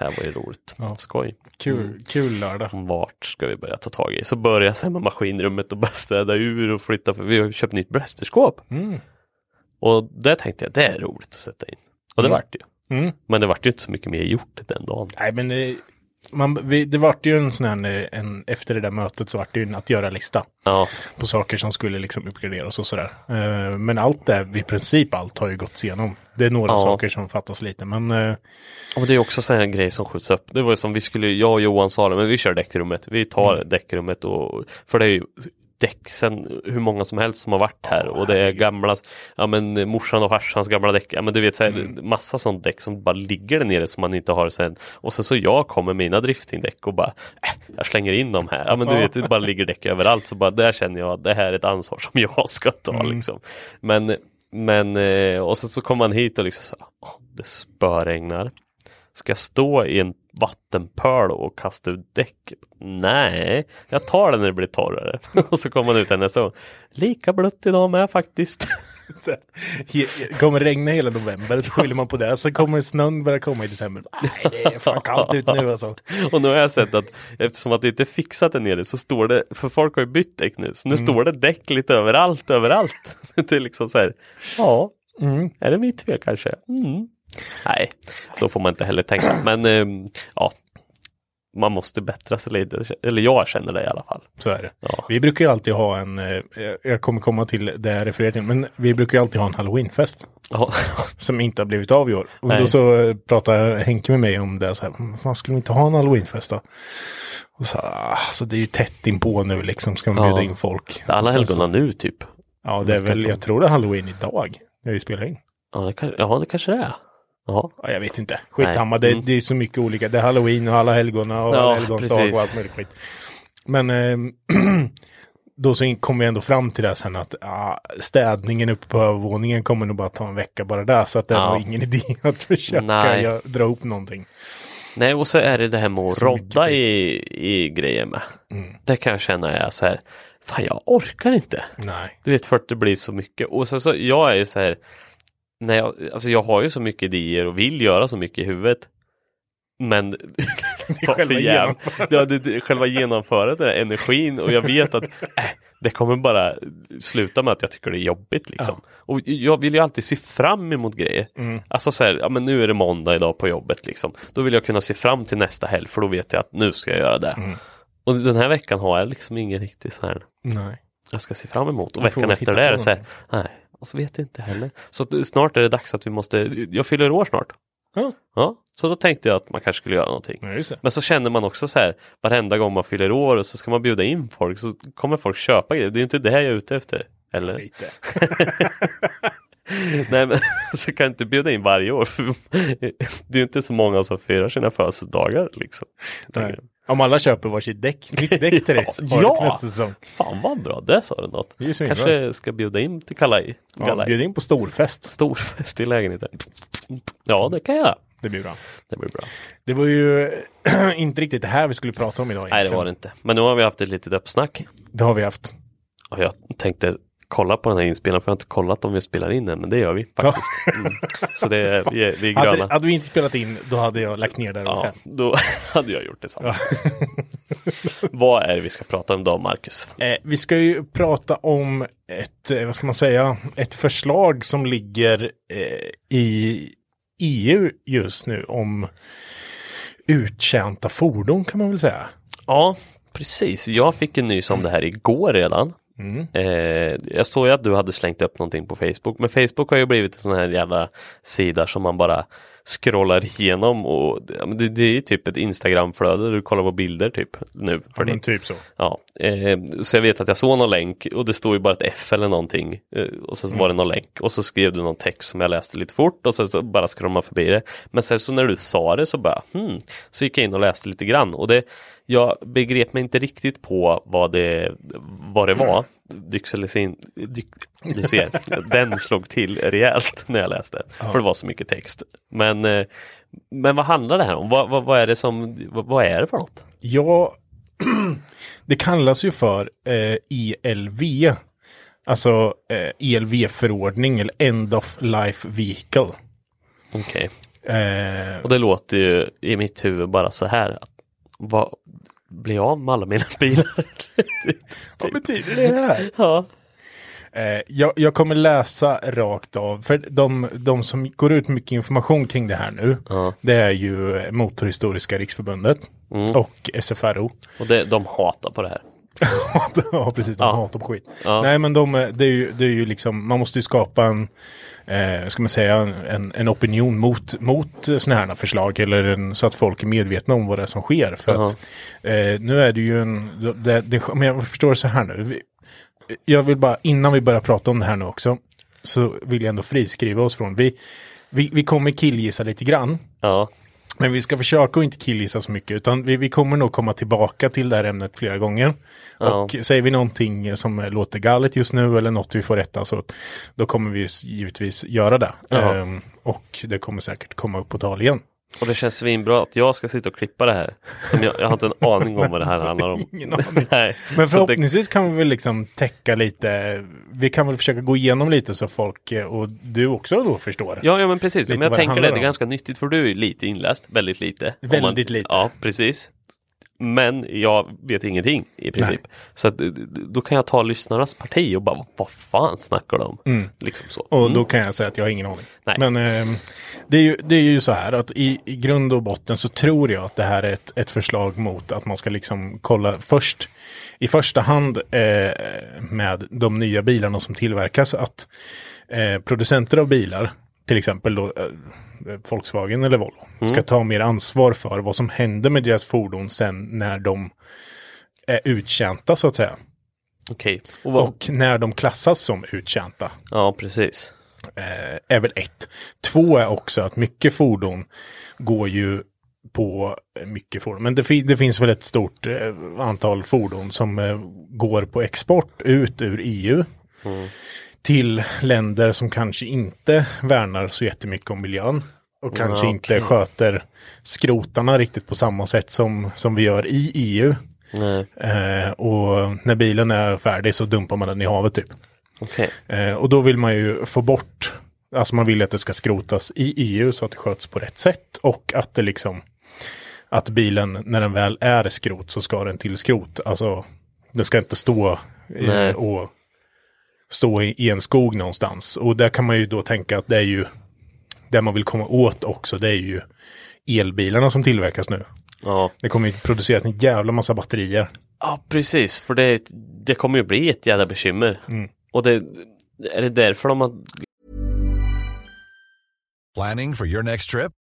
[SPEAKER 1] här var ju roligt.
[SPEAKER 2] Ja.
[SPEAKER 1] Skoj.
[SPEAKER 2] Kul, kul lördag.
[SPEAKER 1] Vart ska vi börja ta tag i? Så börjar jag sen med maskinrummet och börja städa ur och flytta för vi har köpt nytt brästerskåp.
[SPEAKER 2] Mm.
[SPEAKER 1] Och det tänkte jag, det är roligt att sätta in. Och det
[SPEAKER 2] Mm.
[SPEAKER 1] vart det ju.
[SPEAKER 2] Mm.
[SPEAKER 1] Men det vart ju inte så mycket mer gjort den dagen.
[SPEAKER 2] Nej, men det, man, vi, det vart ju en sån här, en, efter det där mötet så vart det ju en att göra-lista
[SPEAKER 1] Ja,
[SPEAKER 2] på saker som skulle liksom uppgraderas och sådär. Eh, men allt det, i princip allt har ju gått igenom. Det är några
[SPEAKER 1] Ja.
[SPEAKER 2] saker som fattas lite, men eh,
[SPEAKER 1] och det är också så här grej som skjuts upp. Det var ju som vi skulle, jag och Johan sa det, men vi kör däckrummet. Vi tar
[SPEAKER 2] Mm.
[SPEAKER 1] däckrummet och, för det är ju däck sen hur många som helst som har varit här och det är gamla, ja men morsan och farsans gamla däck, ja men du vet så här,
[SPEAKER 2] Mm.
[SPEAKER 1] massa sånt däck som bara ligger där nere som man inte har sen. Och sen så jag kommer mina driftingdäck och bara, äh, jag slänger in dem här. Ja men du vet, det bara ligger däck överallt så bara där känner jag att det här är ett ansvar som jag ska ta
[SPEAKER 2] Mm.
[SPEAKER 1] liksom. Men, men, eh, och så, så kommer man hit och liksom så, åh, det spöregnar. Ska jag stå i en vattenpöl och kasta ut däck? Nej, jag tar det när det blir torrare. och så kommer man ut här nästa gång. Lika blött idag med faktiskt.
[SPEAKER 2] he- kommer regna hela november så skyller man på det. Så kommer snön börja komma i december. Nej, det är fan kallt ut nu alltså.
[SPEAKER 1] och nu har jag sett att eftersom att det inte är fixat där nere så står det, för folk har ju bytt däck nu, så nu
[SPEAKER 2] Mm.
[SPEAKER 1] står det däck lite överallt, överallt. det är liksom så här, ja,
[SPEAKER 2] Mm.
[SPEAKER 1] är det mitt fel kanske? Mm. Nej, så får man inte heller tänka. Men ehm, ja, man måste bättra sig lite, eller jag känner det i alla fall.
[SPEAKER 2] Så är det.
[SPEAKER 1] Ja.
[SPEAKER 2] Vi brukar ju alltid ha en, eh, jag kommer komma till det jag refererar till, men vi brukar ju alltid ha en halloweenfest.
[SPEAKER 1] Ja,
[SPEAKER 2] Som inte har blivit av i år. Och
[SPEAKER 1] Nej.
[SPEAKER 2] då så pratade Henke med mig om det så här, "Mm, fan skulle vi inte ha en halloweenfest då? Och så, ah, så det är ju tätt inpå nu liksom, ska man
[SPEAKER 1] Ja.
[SPEAKER 2] bjuda in folk.
[SPEAKER 1] det är alla helgona nu typ.
[SPEAKER 2] Ja, det är väl, jag tror det är halloween idag. Jag vi spelar in.
[SPEAKER 1] Ja, det, kan, ja, det kanske det är. Ja,
[SPEAKER 2] Ja, jag vet inte. Skitsamma, det,
[SPEAKER 1] Mm.
[SPEAKER 2] det är så mycket olika. Det är halloween och alla helgona och
[SPEAKER 1] Ja,
[SPEAKER 2] alla helgons dag
[SPEAKER 1] precis.
[SPEAKER 2] och allt möjligt skit. Men ehm, då så kom vi ändå fram till det sen att ja, städningen uppe på övervåningen kommer nog bara ta en vecka bara där. Så att det är
[SPEAKER 1] Ja.
[SPEAKER 2] nog ingen idé att försöka
[SPEAKER 1] Nej.
[SPEAKER 2] gö- dra upp någonting.
[SPEAKER 1] Nej, och så är det det här med att rodda i, i grejer med.
[SPEAKER 2] Mm.
[SPEAKER 1] Det kan jag känna är så här, fan jag orkar inte.
[SPEAKER 2] Nej.
[SPEAKER 1] Du vet för att det blir så mycket. Och sen så, jag är ju så här, när jag, alltså jag har ju så mycket idéer och vill göra så mycket i huvudet. Men
[SPEAKER 2] Själva
[SPEAKER 1] jävligt. Ja, det, det, själva genomförandet energin och jag vet att äh, det kommer bara sluta med att jag tycker det är jobbigt liksom. Och jag vill ju alltid se fram emot grejer.
[SPEAKER 2] Mm.
[SPEAKER 1] Alltså så här, ja men nu är det måndag idag på jobbet liksom. Då vill jag kunna se fram till nästa helg för då vet jag att nu ska jag göra det.
[SPEAKER 2] Mm.
[SPEAKER 1] Och den här veckan har jag liksom ingen riktig så här
[SPEAKER 2] Nej.
[SPEAKER 1] jag ska se fram emot. Och veckan efter det är det så här, nej, alltså vet jag inte heller. Så snart är det dags att vi måste, jag fyller år snart.
[SPEAKER 2] Ja.
[SPEAKER 1] Ja, så då tänkte jag att man kanske skulle göra någonting.
[SPEAKER 2] Ja.
[SPEAKER 1] Men så känner man också så här, varenda gång man fyller år och så ska man bjuda in folk så kommer folk köpa grejer. Det är inte det här jag är ute efter. Eller?
[SPEAKER 2] Lite.
[SPEAKER 1] Nej men så kan jag inte bjuda in varje år. det är ju inte så många som firar sina födelsedagar liksom.
[SPEAKER 2] Nej. Om alla köper varsitt däck, nytt däck till du
[SPEAKER 1] Ja.
[SPEAKER 2] nästa säsong.
[SPEAKER 1] Fan vad bra, där sa du något.
[SPEAKER 2] Det.
[SPEAKER 1] Kanske ska bjuda in till Kalaj.
[SPEAKER 2] Ja, bjud in på storfest.
[SPEAKER 1] Storfest i lägenheten. Ja, det kan jag.
[SPEAKER 2] Det blir bra.
[SPEAKER 1] Det blir bra.
[SPEAKER 2] Det var ju inte riktigt det här vi skulle prata om idag.
[SPEAKER 1] Nej, det
[SPEAKER 2] egentligen.
[SPEAKER 1] var det inte. Men nu har vi haft ett litet uppsnack.
[SPEAKER 2] Det har vi haft.
[SPEAKER 1] Och jag tänkte kolla på den här inspelningen, för jag har inte kollat om vi spelar in den, men det gör vi faktiskt. Mm. Så det är, vi är, vi är gröna.
[SPEAKER 2] Hade, hade vi inte spelat in, då hade jag lagt ner och
[SPEAKER 1] Ja, då hade jag gjort detsamma. Vad är det vi ska prata om idag, Marcus?
[SPEAKER 2] Eh, vi ska ju prata om ett, eh, vad ska man säga, ett förslag som ligger eh, i EU just nu om uttjänta fordon kan man väl säga.
[SPEAKER 1] Ja, precis. Jag fick en nys om det här igår redan.
[SPEAKER 2] Mm.
[SPEAKER 1] Eh, jag såg ju att du hade slängt upp någonting på Facebook, men Facebook har ju blivit en sån här jävla sida som man bara scrollar igenom och det, det är ju typ ett Instagramflöde där du kollar på bilder typ nu för
[SPEAKER 2] Ja, men typ så.
[SPEAKER 1] Ja, eh, så jag vet att jag såg någon länk och det står ju bara ett F eller någonting eh, och så var det någon länk och så skrev du någon text som jag läste lite fort och så, så bara scrollade man förbi det. Men sen så när du sa det så bara hmm, så gick jag in och läste lite grann och det jag begrep mig inte riktigt på vad det, vad det var. Dyxelisin, dy, du ser, den slog till rejält när jag läste. För det var så mycket text. Men, eh, men vad handlar det här om? Vad, vad, vad är det som, vad, vad är det för något?
[SPEAKER 2] Ja, det kallas ju för eh, ELV. Alltså eh, ELV-förordning eller End of Life Vehicle.
[SPEAKER 1] Okej.
[SPEAKER 2] Eh,
[SPEAKER 1] Och det låter ju i mitt huvud bara så här. Att, vad blir jag av med alla mina bilar?
[SPEAKER 2] vad betyder det här?
[SPEAKER 1] ja.
[SPEAKER 2] Eh, jag, jag kommer läsa rakt av, för de, de som går ut mycket information kring det här nu,
[SPEAKER 1] Ja.
[SPEAKER 2] det är ju Motorhistoriska riksförbundet
[SPEAKER 1] Mm.
[SPEAKER 2] och SFRO.
[SPEAKER 1] Och det, de hatar på det här.
[SPEAKER 2] ja, precis, de
[SPEAKER 1] Ja.
[SPEAKER 2] hatar på skit.
[SPEAKER 1] Ja.
[SPEAKER 2] Nej, men de, det, är ju, det är ju liksom, man måste ju skapa en, eh, ska man säga, en, en opinion mot, mot sådana här förslag, eller en, så att folk är medvetna om vad det är som sker. För
[SPEAKER 1] Jaha.
[SPEAKER 2] att eh, nu är det ju en, det, det, men jag förstår så här nu. Vi, jag vill bara, innan vi börjar prata om det här nu också, så vill jag ändå friskriva oss från, vi, vi, vi kommer killgissa lite grann.
[SPEAKER 1] Ja,
[SPEAKER 2] Men vi ska försöka att inte killgissa så mycket, utan vi, vi kommer nog komma tillbaka till det här ämnet flera gånger.
[SPEAKER 1] Ja.
[SPEAKER 2] Och säger vi någonting som låter galet just nu eller något vi får rätta så då kommer vi givetvis göra det.
[SPEAKER 1] Ja.
[SPEAKER 2] Ehm, och det kommer säkert komma upp på tal igen.
[SPEAKER 1] Och det känns svinbra att jag ska sitta och klippa det här. Som jag, jag har inte en aning om vad det här handlar om.
[SPEAKER 2] Ingen aning.
[SPEAKER 1] Nej.
[SPEAKER 2] Men
[SPEAKER 1] det,
[SPEAKER 2] förhoppningsvis kan vi väl liksom täcka lite, vi kan väl försöka gå igenom lite så folk eh, och du också då förstår.
[SPEAKER 1] ja, ja, men precis. Men jag tänker det, det är ganska nyttigt för du är lite inläst, väldigt lite.
[SPEAKER 2] Väldigt lite.
[SPEAKER 1] Ja, precis. Men jag vet ingenting i princip. Så att, då kan jag ta lyssnarnas parti och bara, vad fan snackar de om? Liksom så.
[SPEAKER 2] Och
[SPEAKER 1] Mm.
[SPEAKER 2] då kan jag säga att jag har ingen aning.
[SPEAKER 1] Nej.
[SPEAKER 2] Men ehm, det, är ju, det är ju så här att i, i grund och botten så tror jag att det här är ett, ett förslag mot att man ska liksom kolla först i första hand eh, med de nya bilarna som tillverkas att eh, producenter av bilar, till exempel då, eh, Volkswagen eller Volvo, ska ta mer ansvar för vad som händer med deras fordon sen när de är uttjänta så att säga.
[SPEAKER 1] Okej. Och vad,
[SPEAKER 2] Och när de klassas som uttjänta
[SPEAKER 1] Ja, precis.
[SPEAKER 2] eh, är väl ett. Två är också att mycket fordon går ju på mycket fordon. Men det, fi- det finns väl ett stort eh, antal fordon som eh, går på export ut ur EU. Till länder som kanske inte värnar så jättemycket om miljön. Och kanske
[SPEAKER 1] Ja,
[SPEAKER 2] inte sköter skrotarna riktigt på samma sätt som, som vi gör i EU. Eh, och när bilen är färdig så dumpar man den i havet typ.
[SPEAKER 1] okej.
[SPEAKER 2] Eh, och då vill man ju få bort, alltså man vill att det ska skrotas i EU så att det sköts på rätt sätt och att det liksom, att bilen när den väl är skrot så ska den till skrot. Alltså, den ska inte stå eh, och stå i, i en skog någonstans. Och där kan man ju då tänka att det är ju, det man vill komma åt också, det är ju elbilarna som tillverkas nu.
[SPEAKER 1] Ja.
[SPEAKER 2] Det kommer ju produceras en jävla massa batterier.
[SPEAKER 1] ja, precis. För det, det kommer ju bli ett jävla bekymmer. Och det, är det därför de har
[SPEAKER 3] Planning for your next trip?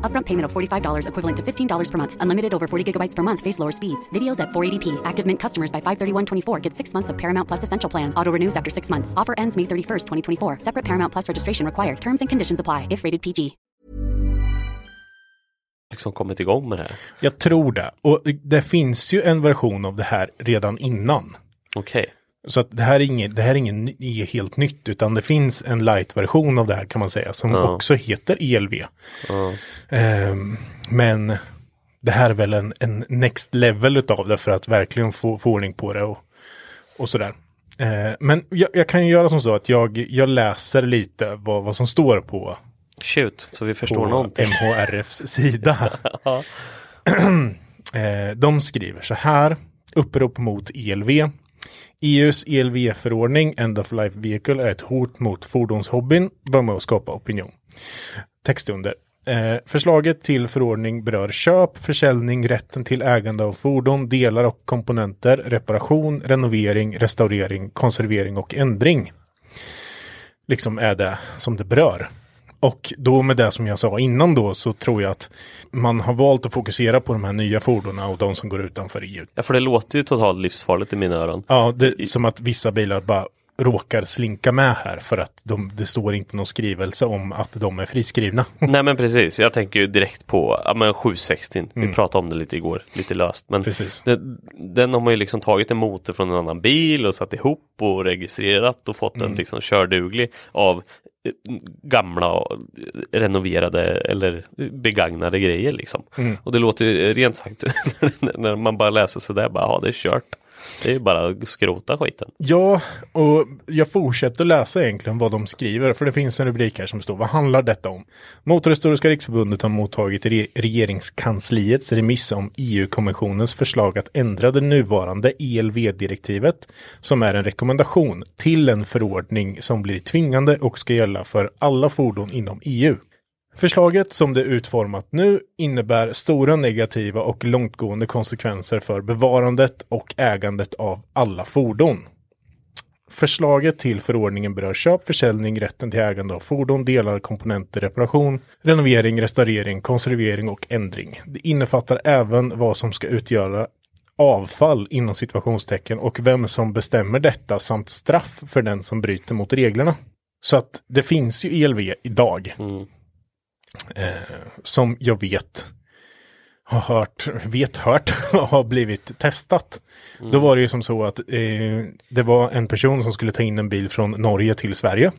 [SPEAKER 4] Upfront payment of $45 equivalent to $15 per month. Unlimited over 40 gigabytes per month. Face lower speeds. Videos at 480p. Active Mint customers by 531.24 get six months of Paramount Plus Essential Plan. Auto renews after six months. Offer ends May 31st, 2024. Separate Paramount Plus registration required. Terms and conditions apply if rated PG.
[SPEAKER 1] liksom kommit igång med det här.
[SPEAKER 2] Jag tror det. Och det finns ju en version av det här redan innan.
[SPEAKER 1] Okej.
[SPEAKER 2] Så att det här är inget, det här är ingen är helt nytt, utan det finns en light-version av det här kan man säga, som också heter ELV. Ehm, men det här är väl en, en next level utav det för att verkligen få, få ordning på det och, och sådär. Eh, men jag, jag kan ju göra som så att jag, jag läser lite vad, vad som står på
[SPEAKER 1] Shoot, så vi förstår
[SPEAKER 2] på
[SPEAKER 1] någonting.
[SPEAKER 2] MHRFs sida. Eh, De skriver så här, upprop mot ELV. EUs ELV-förordning, End of Life Vehicle, är ett hot mot fordonshobbyn, bör med att skapa opinion. Text under. Eh, förslaget till förordning berör köp, försäljning, rätten till ägande av fordon, delar och komponenter, reparation, renovering, restaurering, konservering och ändring. Liksom är det som det berör. Och då med det som jag sa innan då så tror jag att man har valt att fokusera på de här nya fordonen och de som går utanför EU.
[SPEAKER 1] Ja, för det låter ju totalt livsfarligt i mina öron.
[SPEAKER 2] Ja, det är som att vissa bilar bara råkar slinka med här för att de, det står inte någon skrivelse om att de är friskrivna.
[SPEAKER 1] Nej men precis, jag tänker ju direkt på ja, men 760. Vi pratade om det lite igår, lite löst. Men
[SPEAKER 2] Mm.
[SPEAKER 1] Det, den har man ju liksom tagit en motor från en annan bil och satt ihop och registrerat och fått
[SPEAKER 2] Mm.
[SPEAKER 1] den liksom körduglig av gamla och renoverade eller begagnade grejer liksom.
[SPEAKER 2] Mm.
[SPEAKER 1] Och det låter ju rent sagt när man bara läser sådär bara, ja det är kört. Det är ju bara att skrota skiten.
[SPEAKER 2] Ja, och jag fortsätter läsa egentligen vad de skriver, för det finns en rubrik här som står, vad handlar detta om? Motorhistoriska riksförbundet har mottagit re regeringskansliets remiss om EU-kommissionens förslag att ändra det nuvarande ELV-direktivet, som är en rekommendation, till en förordning som blir tvingande och ska gälla för alla fordon inom EU. Förslaget som det är utformat nu innebär stora negativa och långtgående konsekvenser för bevarandet och ägandet av alla fordon. Förslaget till förordningen berör köp, försäljning, rätten till ägande av fordon, delar, komponenter, reparation, renovering, restaurering, konservering och ändring. Det innefattar även vad som ska utgöra avfall inom situationstecken och vem som bestämmer detta samt straff för den som bryter mot reglerna. Så att det finns ju ELV idag mm eh, som jag vet har hört, vet hört har blivit testat. Då var det ju som så att eh, det var en person som skulle ta in en bil från Norge till Sverige.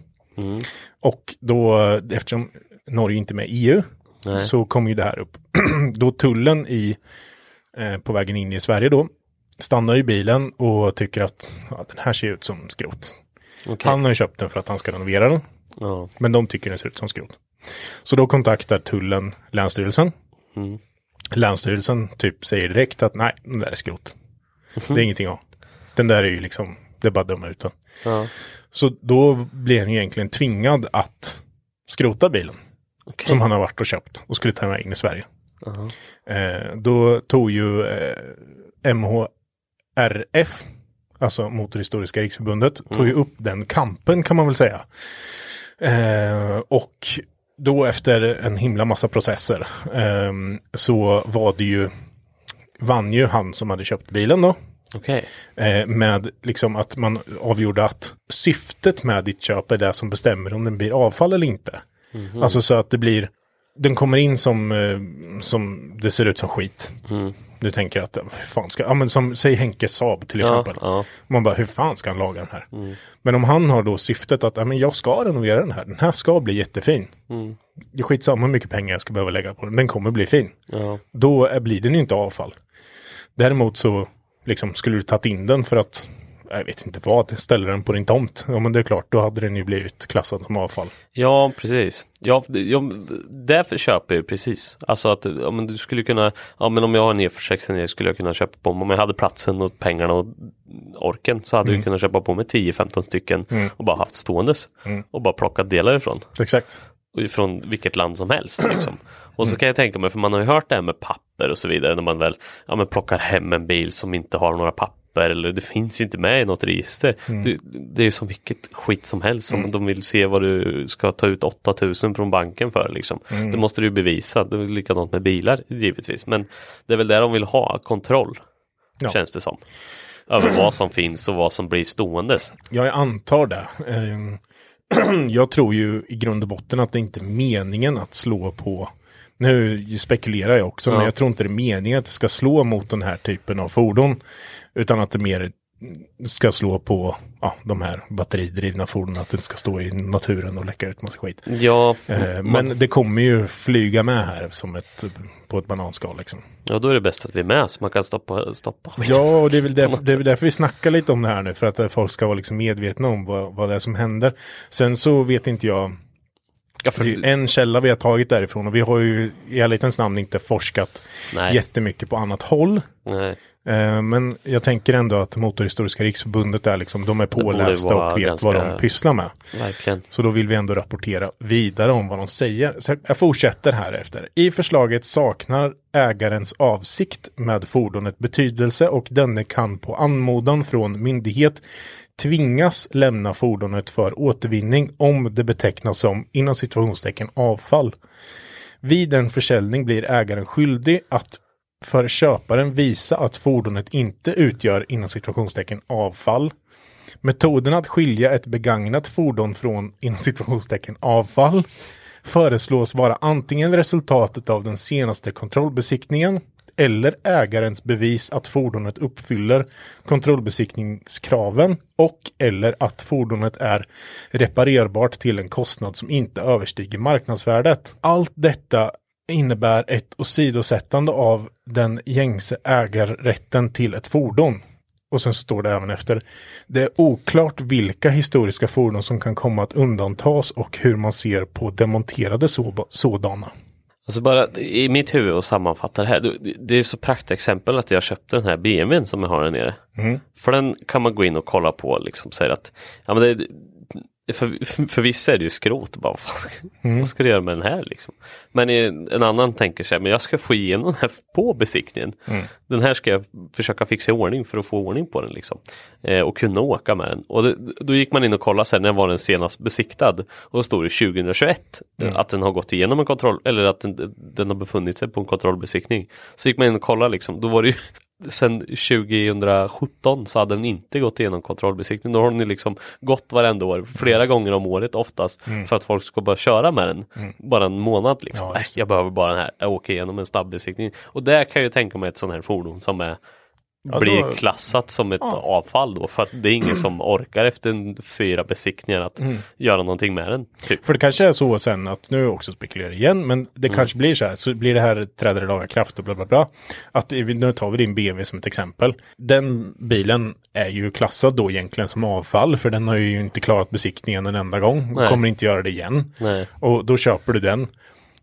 [SPEAKER 2] Och då, eftersom Norge inte är med i EU,
[SPEAKER 1] Nej.
[SPEAKER 2] så kom ju det här upp. då tullen i, eh, på vägen in i Sverige då, stannar i bilen och tycker att ja, den här ser ut som skrot.
[SPEAKER 1] Okej.
[SPEAKER 2] Han har ju köpt den för att han ska renovera den.
[SPEAKER 1] Ja.
[SPEAKER 2] Men de tycker den ser ut som skrot. Så då kontaktar tullen Länsstyrelsen. Länsstyrelsen typ säger direkt att nej, den där är skrot. Det är ingenting av. Den där är ju liksom, det är bara döma ut den.
[SPEAKER 1] Ja.
[SPEAKER 2] Så då blir han egentligen tvingad att skrota bilen.
[SPEAKER 1] Okej.
[SPEAKER 2] Som han har varit och köpt och skulle ta med in i Sverige. Eh, då tog ju eh, MHRF, alltså Motorhistoriska riksförbundet, tog ju upp den kampen kan man väl säga. Eh, och då efter en himla massa processer eh, så var det ju, vann ju han som hade köpt bilen då.
[SPEAKER 1] Okej.
[SPEAKER 2] Eh, med liksom att man avgjorde att syftet med ditt köp är det som bestämmer om den blir avfall eller inte. Alltså så att det blir, den kommer in som, eh, som det ser ut som skit. Du tänker att, hur fan ska, ja men som, säg Henke Saab till
[SPEAKER 1] Ja,
[SPEAKER 2] exempel.
[SPEAKER 1] ja.
[SPEAKER 2] Man bara, hur fan ska han laga den här? Men om han har då syftet att, ja men jag ska renovera den här, den här ska bli jättefin. Det är skitsamma hur mycket pengar jag ska behöva lägga på den, den kommer bli fin.
[SPEAKER 1] Ja.
[SPEAKER 2] Då är, blir den ju inte avfall. Däremot så liksom, skulle du tagit in den för att, jag vet inte vad, ställa den på din tomt. Ja men det är klart, då hade den ju blivit klassad som avfall.
[SPEAKER 1] Ja, precis. Ja, det- ja, därför köper jag precis. Alltså att ja, men du skulle kunna, ja men om jag har en E46 här skulle jag kunna köpa på mig, om jag hade platsen och pengarna och orken så hade jag kunnat köpa på mig 10-15 stycken och bara haft ståendes. Och bara plockat delar ifrån.
[SPEAKER 2] Exakt.
[SPEAKER 1] Och ifrån vilket land som helst. Liksom. Och så kan jag tänka mig, för man har ju hört det här med papper och så vidare, när man väl ja, men plockar hem en bil som inte har några papper eller det finns inte med i något register. Det, det är ju som vilket skit som helst som de vill se vad du ska ta ut 8000 från banken för. Liksom. Det måste du bevisa, det är likadant med bilar givetvis. Men det är väl där de vill ha kontroll,
[SPEAKER 2] Ja.
[SPEAKER 1] känns det som. Över vad som finns och vad som blir ståendes.
[SPEAKER 2] Ja, jag antar det. Ehm, jag tror ju i grund och botten att det inte är meningen att slå på nu spekulerar jag också, men
[SPEAKER 1] Ja.
[SPEAKER 2] jag tror inte det är meningen att det ska slå mot den här typen av fordon. Utan att det mer ska slå på ja, de här batteridrivna fordonen, att det ska stå i naturen och läcka ut massa skit.
[SPEAKER 1] Ja,
[SPEAKER 2] Eh, men det kommer ju flyga med här som ett, på ett bananskal liksom.
[SPEAKER 1] ja, då är det bäst att vi är med så man kan stoppa, stoppa skiten.
[SPEAKER 2] Ja, och det är väl därför, det är väl därför vi snackar lite om det här nu, för att eh, folk ska vara liksom medvetna om vad, vad det är som händer. Sen så vet inte jag,
[SPEAKER 1] Ja, för-
[SPEAKER 2] det är en källa vi har tagit därifrån och vi har ju i ärlighetens namn inte forskat
[SPEAKER 1] Nej.
[SPEAKER 2] jättemycket på annat håll.
[SPEAKER 1] Nej.
[SPEAKER 2] Eh, Men jag tänker ändå att Motorhistoriska riksförbundet är liksom, de är pålästa och vet
[SPEAKER 1] ganska-
[SPEAKER 2] vad de pysslar med.
[SPEAKER 1] Verkligen.
[SPEAKER 2] Så då vill vi ändå rapportera vidare om vad de säger. Så jag fortsätter här efter. I förslaget saknar ägarens avsikt med fordonet betydelse och denne kan på anmodan från myndighet tvingas lämna fordonet för återvinning om det betecknas som inom situationstecken avfall. Vid en försäljning blir ägaren skyldig att för köparen visa att fordonet inte utgör inom situationstecken avfall. Metoden att skilja ett begagnat fordon från inom situationstecken avfall föreslås vara antingen resultatet av den senaste kontrollbesiktningen eller ägarens bevis att fordonet uppfyller kontrollbesiktningskraven och eller att fordonet är reparerbart till en kostnad som inte överstiger marknadsvärdet. Allt detta innebär ett åsidosättande av den gängse ägarrätten till ett fordon. Och sen står det även efter. Det är oklart vilka historiska fordon som kan komma att undantas och hur man ser på demonterade så- sådana.
[SPEAKER 1] Alltså bara i mitt huvud och sammanfatta det här. Det- är så praktexempel att jag köpte den här BMWn som jag har där nere. För den kan man gå in och kolla på liksom säger att ja, men det, för, för vissa är det ju skrot. Bara, vad, fan, vad ska du göra med den här liksom? Men en annan tänker sig, men jag ska få igenom den här på besiktningen. Den här ska jag försöka fixa i ordning för att få ordning på den liksom. Eh, och kunna åka med den. Och det, då gick man in och kollade sen när var den senast besiktad. Och då stod det 2021 eh, att den har gått igenom en kontroll eller att den, den har befunnit sig på en kontrollbesiktning. Så gick man in och kollade liksom, då var det ju Sen 2017 så hade den inte gått igenom kontrollbesiktning. Då har den liksom gått varenda år, flera gånger om året oftast. För att folk ska bara köra med den. Bara en månad liksom.
[SPEAKER 2] Ja, det.
[SPEAKER 1] jag behöver bara den här, jag åker igenom en stabilisering. Och där kan jag ju tänka mig ett sånt här fordon som är
[SPEAKER 2] Ja,
[SPEAKER 1] blir
[SPEAKER 2] då-
[SPEAKER 1] klassat som ett avfall då för att det är ingen som orkar efter en fyra besiktningar att
[SPEAKER 2] Mm.
[SPEAKER 1] göra någonting med den. Typ.
[SPEAKER 2] För det kanske är så sen att, nu också spekulerar igen, men det
[SPEAKER 1] Mm.
[SPEAKER 2] kanske blir så här, så blir det här träder i laga kraft och bla bla bla. Att nu tar vi din BMW som ett exempel. Den bilen är ju klassad då egentligen som avfall, för den har ju inte klarat besiktningen en enda gång.
[SPEAKER 1] Nej.
[SPEAKER 2] Kommer inte göra det igen.
[SPEAKER 1] Nej.
[SPEAKER 2] Och då köper du den.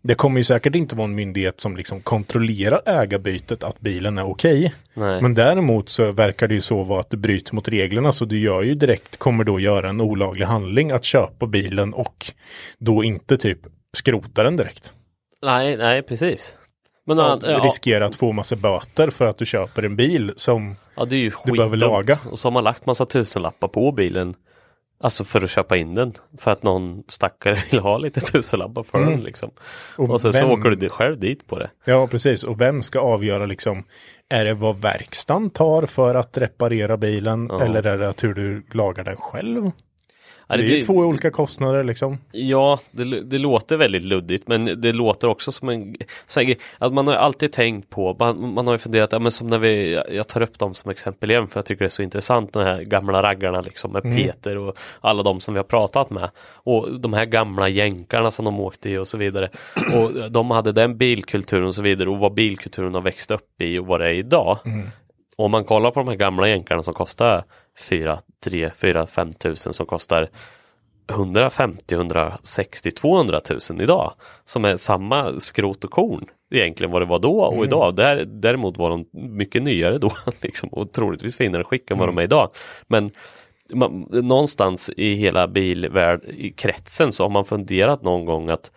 [SPEAKER 2] Det kommer ju säkert inte vara en myndighet som liksom kontrollerar ägarbytet att bilen är okej.
[SPEAKER 1] Nej.
[SPEAKER 2] Men däremot så verkar det ju så vara att du bryter mot reglerna så du gör ju direkt, kommer då göra en olaglig handling att köpa bilen och då inte typ skrota den direkt.
[SPEAKER 1] Nej, nej precis. Men
[SPEAKER 2] Ja,
[SPEAKER 1] ja, ja,
[SPEAKER 2] Riskera att få massa böter för att du köper en bil som
[SPEAKER 1] ja, det är ju
[SPEAKER 2] du behöver laga.
[SPEAKER 1] Och så har man lagt massa tusenlappar på bilen. Alltså för att köpa in den. För att någon stackare vill ha lite tusenlappar för den liksom.
[SPEAKER 2] Och
[SPEAKER 1] Och, sen så
[SPEAKER 2] vem-
[SPEAKER 1] åker du själv dit på det.
[SPEAKER 2] Ja, precis. Och vem ska avgöra liksom, är det vad verkstaden tar för att reparera bilen
[SPEAKER 1] Ja.
[SPEAKER 2] eller är det att hur du lagar den själv?
[SPEAKER 1] Ja,
[SPEAKER 2] Det är ju två olika kostnader liksom.
[SPEAKER 1] Ja, det, det låter väldigt luddigt men det låter också som en så här, att man har alltid tänkt på, man, man har ju funderat, ja, men som när vi, jag- tar upp dem som exempel igen för jag tycker det är så intressant de här gamla raggarna liksom med Peter och alla de som vi har pratat med. Och de här gamla jänkarna som de åkte i och så vidare. Och de hade den bilkulturen och så vidare och vad bilkulturen har växt upp i och vad det är idag. Och om man kollar på de här gamla jänkarna som kostar 4, 3, 4, 5 tusen som kostar 150, 160, 200 000 idag. Som är samma skrot och korn egentligen vad det var då och idag. Där, däremot var de mycket nyare då liksom, och troligtvis finare skick än vad de är idag. Men man, någonstans i hela bilvärld, i kretsen så har man funderat någon gång att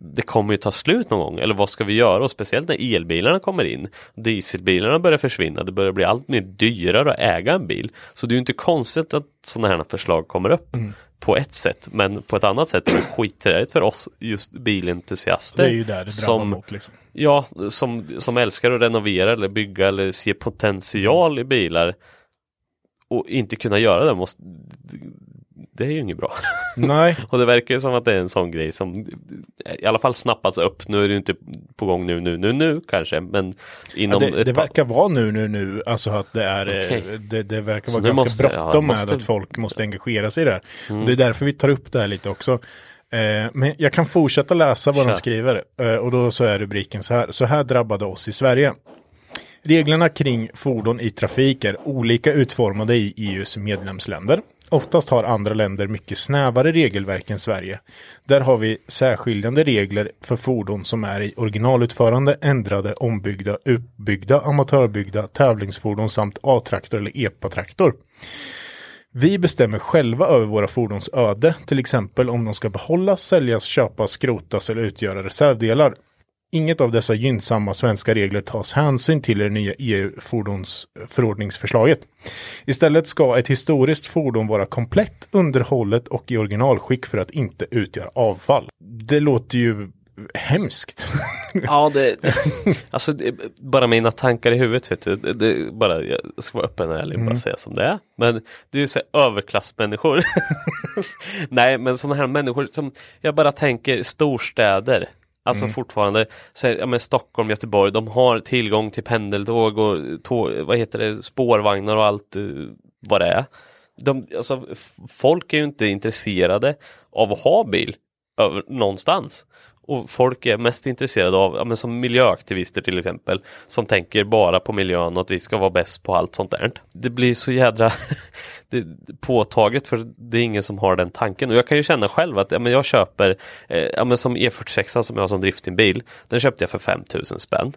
[SPEAKER 1] det kommer ju ta slut någon gång, eller vad ska vi göra? Och speciellt när elbilarna kommer in. Dieselbilarna börjar försvinna, det börjar bli allt mer dyrare att äga en bil. Så det är ju inte konstigt att sådana här förslag kommer upp på ett sätt. Men på ett annat sätt är det skitträligt för oss just bilentusiaster.
[SPEAKER 2] Det är ju där det drabbar
[SPEAKER 1] som,
[SPEAKER 2] mot liksom.
[SPEAKER 1] Ja, som, som älskar att renovera eller bygga eller se potential i bilar och inte kunna göra det måste det är ju inget bra.
[SPEAKER 2] Nej,
[SPEAKER 1] Och det verkar ju som att det är en sån grej som i alla fall snappats upp. Nu är det ju inte på gång nu, nu, nu, nu kanske, men
[SPEAKER 2] ja,
[SPEAKER 1] inom
[SPEAKER 2] det,
[SPEAKER 1] ett
[SPEAKER 2] det
[SPEAKER 1] par-
[SPEAKER 2] verkar vara nu, nu, nu. Alltså att det är, eh,
[SPEAKER 1] Okej.
[SPEAKER 2] det, det verkar
[SPEAKER 1] Så
[SPEAKER 2] vara
[SPEAKER 1] nu
[SPEAKER 2] ganska
[SPEAKER 1] måste- ja,
[SPEAKER 2] bråttom med
[SPEAKER 1] måste- Mm.
[SPEAKER 2] att folk måste engagera sig i det här. Och det är därför vi tar upp det här lite också. Eh, men jag kan fortsätta läsa vad
[SPEAKER 1] Kör.
[SPEAKER 2] de skriver. Eh, och då så är rubriken så här. Så här drabbade oss i Sverige. Reglerna kring fordon i trafik är olika utformade i EUs medlemsländer. Oftast har andra länder mycket snävare regelverk än Sverige. Där har vi särskiljande regler för fordon som är i originalutförande, ändrade, ombyggda, utbyggda, amatörbyggda, tävlingsfordon samt A-traktor eller EPA-traktor. Vi bestämmer själva över våra fordons öde, till exempel om de ska behållas, säljas, köpas, skrotas eller utgöra reservdelar. Inget av dessa gynnsamma svenska regler tas hänsyn till i det nya EU-fordonsförordningsförslaget. Istället ska ett historiskt fordon vara komplett, underhållet och i originalskick för att inte utgöra avfall. Det låter ju hemskt.
[SPEAKER 1] Ja, det, alltså det, bara mina tankar i huvudet vet du. Det, det, bara, jag ska vara öppen och ärlig och bara säga som det är. Men det är ju så här överklassmänniskor. Nej, men sådana här människor som jag bara tänker storstäder. Alltså fortfarande, så ja, men Stockholm, Göteborg, de har tillgång till pendeltåg och tåg, vad heter det, spårvagnar och allt eh, vad det är. De, alltså, folk är ju inte intresserade av att ha bil över, någonstans. Och folk är mest intresserade av, ja, men som miljöaktivister till exempel, som tänker bara på miljön och att vi ska vara bäst på allt sånt där. Det blir så jädra det, påtaget för det är ingen som har den tanken. Och jag kan ju känna själv att ja, men jag köper, eh, ja, men som E46 som jag har som driftingbil, den köpte jag för 5000 spänn.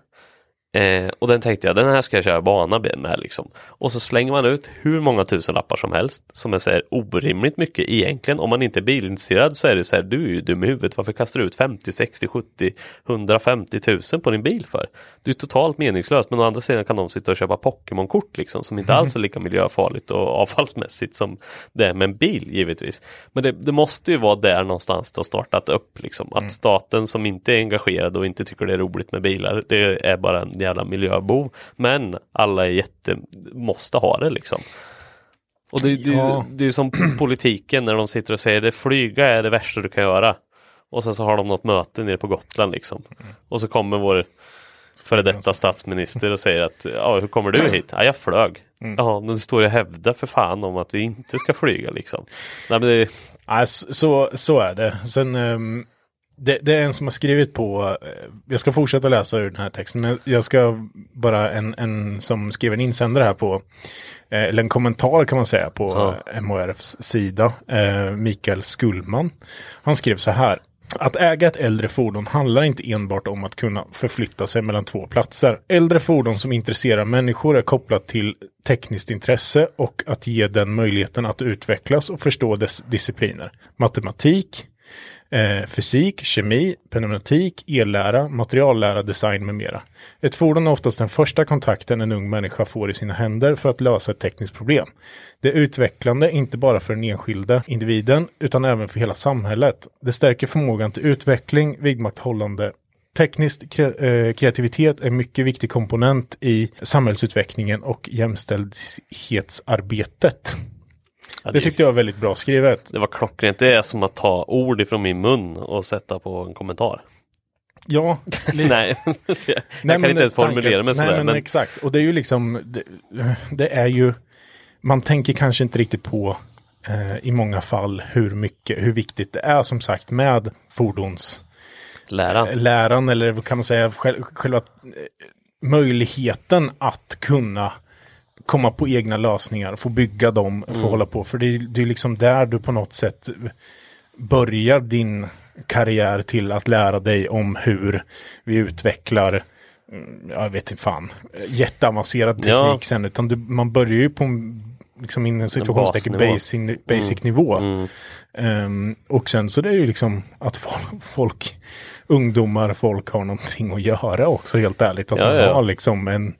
[SPEAKER 1] Eh, och den tänkte jag, den här ska jag köra bana med liksom. Och så slänger man ut hur många tusenlappar som helst som så här orimligt mycket egentligen. Om man inte är bilintresserad så är det så här, du är ju dum i huvudet. Varför kastar du ut 50, 60, 70, 150 tusen på din bil för? Det är totalt meningslöst. Men å andra sidan kan de sitta och köpa Pokémon-kort liksom som inte alls är lika miljöfarligt och avfallsmässigt som det är med en bil givetvis. Men det, det måste ju vara där någonstans det har startat upp liksom. Att staten som inte är engagerad och inte tycker det är roligt med bilar, det är bara en jävla miljöbov. Men alla är jätte, måste ha det liksom. Och det, det,
[SPEAKER 2] Ja.
[SPEAKER 1] det är ju som politiken när de sitter och säger det flyga är det värsta du kan göra. Och sen så har de något möte nere på Gotland liksom. Och så kommer vår före detta statsminister och säger att ja, hur kommer du hit? Ja, jag flög. Ja, men det står att hävda för fan om att vi inte ska flyga liksom. Nej, men det,
[SPEAKER 2] s- så, så är det. Sen, ehm, det, det är en som har skrivit på, eh, jag ska fortsätta läsa ur den här texten, men jag ska bara en, en som skriver en insändare här på, eh, eller en kommentar kan man säga på eh, MHRFs sida, Mikael Skullman. Han skrev så här. Att äga ett äldre fordon handlar inte enbart om att kunna förflytta sig mellan två platser. Äldre fordon som intresserar människor är kopplat till tekniskt intresse och att ge den möjligheten att utvecklas och förstå dess discipliner. Matematik, eh, fysik, kemi, pneumatik, ellära, materiallära, design med mera. Ett fordon är oftast den första kontakten en ung människa får i sina händer för att lösa ett tekniskt problem. Det är utvecklande inte bara för den enskilda individen utan även för hela samhället. Det stärker förmågan till utveckling, vidmakthållande Teknisk kre- eh, kreativitet är en mycket viktig komponent i samhällsutvecklingen och jämställdhetsarbetet
[SPEAKER 1] ja,
[SPEAKER 2] Det tyckte jag var väldigt bra skrivet.
[SPEAKER 1] det var klockrent. Det är som att ta ord ifrån min mun och sätta på en kommentar.
[SPEAKER 2] Ja,
[SPEAKER 1] Nej, jag
[SPEAKER 2] Nej,
[SPEAKER 1] kan inte ens
[SPEAKER 2] tanken-
[SPEAKER 1] formulera mig
[SPEAKER 2] nej,
[SPEAKER 1] sådär.
[SPEAKER 2] Men,
[SPEAKER 1] Men,
[SPEAKER 2] exakt, och det är ju liksom, det, det är ju, man tänker kanske inte riktigt på eh, i många fall hur mycket, hur viktigt det är som sagt med fordonsläran
[SPEAKER 1] lära.
[SPEAKER 2] eller vad kan man säga, själv, själva eh, möjligheten att kunna komma på egna lösningar, få bygga dem, få hålla på. För det är, det är liksom där du på något sätt börjar din karriär till att lära dig om hur vi utvecklar mm, jag vet inte fan, jätteavancerad teknik
[SPEAKER 1] Ja.
[SPEAKER 2] sen, utan du, man börjar ju på en, liksom inom situationstecken basic, basic nivå. Ehm, och sen så det är ju liksom att folk, ungdomar, folk har någonting att göra också helt ärligt. Att
[SPEAKER 1] Ja,
[SPEAKER 2] man
[SPEAKER 1] ja.
[SPEAKER 2] har liksom en,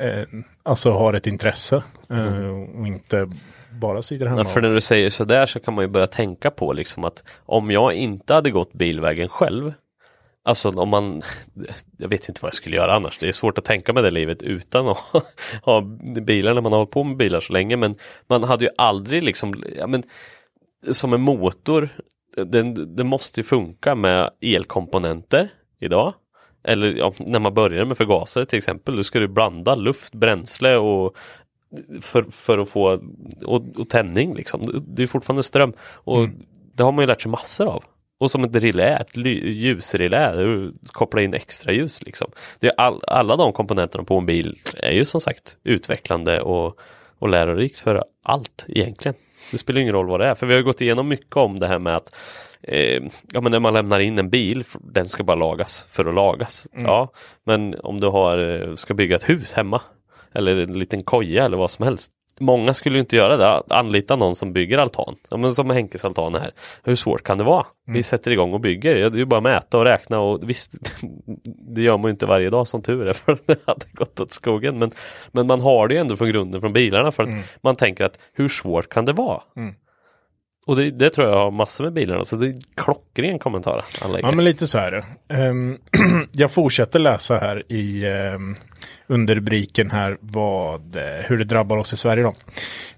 [SPEAKER 2] eh, alltså har ett intresse eh, och inte bara sitter hemma.
[SPEAKER 1] Ja, för när du säger sådär så kan man ju börja tänka på liksom att om jag inte hade gått bilvägen själv Alltså om man, jag vet inte vad jag skulle göra annars. Det är svårt att tänka med det livet utan att ha bilar när man har hållit på med bilar så länge. Men man hade ju aldrig liksom, ja men som en motor, den, den måste ju funka med elkomponenter idag. Eller ja, när man börjar med förgasare till exempel, då ska du blanda luft, bränsle och för, för att få och, och tändning liksom. Det är fortfarande ström och det har man ju lärt sig massor av. Och som ett relä, ett ljusrelä, du kopplar in extra ljus liksom. Det är all, alla de komponenterna på en bil är ju som sagt utvecklande och, och lärorikt för allt egentligen. Det spelar ingen roll vad det är, för vi har gått igenom mycket om det här med att eh, ja, men när man lämnar in en bil, den ska bara lagas för att lagas. Ja, men om du har, eh, ska bygga ett hus hemma eller en liten koja eller vad som helst. Många skulle inte göra det, anlita någon som bygger altan. Ja, men som Henkes altan här. Hur svårt kan det vara? Vi sätter igång och bygger. Det är ju bara mäta och räkna och visst, det gör man ju inte varje dag som tur är för det hade gått åt skogen. Men, men man har det ju ändå från grunden från bilarna för att man tänker att hur svårt kan det vara? Och det, det tror jag har massor med bilarna, så det är klockren kommentar.
[SPEAKER 2] Ja, men lite så här. Um, jag fortsätter läsa här i um, under rubriken här vad, eh, hur det drabbar oss i Sverige då.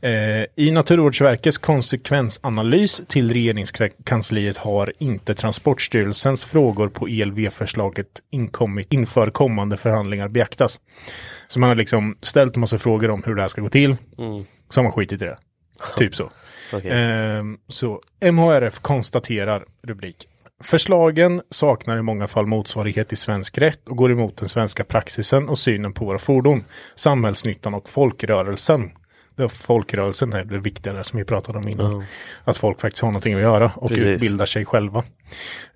[SPEAKER 2] Uh, I Naturvårdsverkets konsekvensanalys till regeringskansliet har inte Transportstyrelsens frågor på ELV-förslaget inkommit inför kommande förhandlingar beaktas. Så man har liksom ställt massa frågor om hur det här ska gå till. Mm. Så har man skitit i det. Typ så.
[SPEAKER 1] Okej.
[SPEAKER 2] Ehm, så MHRF konstaterar, rubrik. Förslagen saknar i många fall motsvarighet i svensk rätt och går emot den svenska praxisen och synen på våra fordon, samhällsnyttan och folkrörelsen. Det är folkrörelsen är det viktigare som vi pratade om innan. Att folk faktiskt har någonting att göra och
[SPEAKER 1] Precis.
[SPEAKER 2] utbildar sig själva.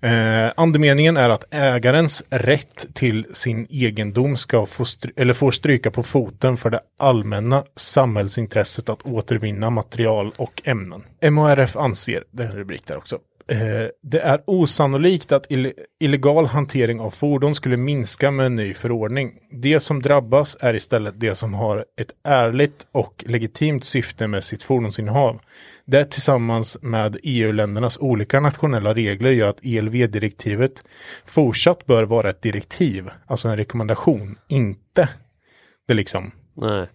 [SPEAKER 2] Eh, andemeningen är att ägarens rätt till sin egendom ska få, eller får stryka på foten för det allmänna samhällsintresset att återvinna material och ämnen. MHRF anser, det är en rubrik där också, Eh, det är osannolikt att ill- illegal hantering av fordon skulle minska med en ny förordning. Det som drabbas är istället det som har ett ärligt och legitimt syfte med sitt fordonsinnehav. Det tillsammans med EU-ländernas olika nationella regler gör att ELV-direktivet fortsatt bör vara ett direktiv, alltså en rekommendation, inte det liksom
[SPEAKER 1] Nej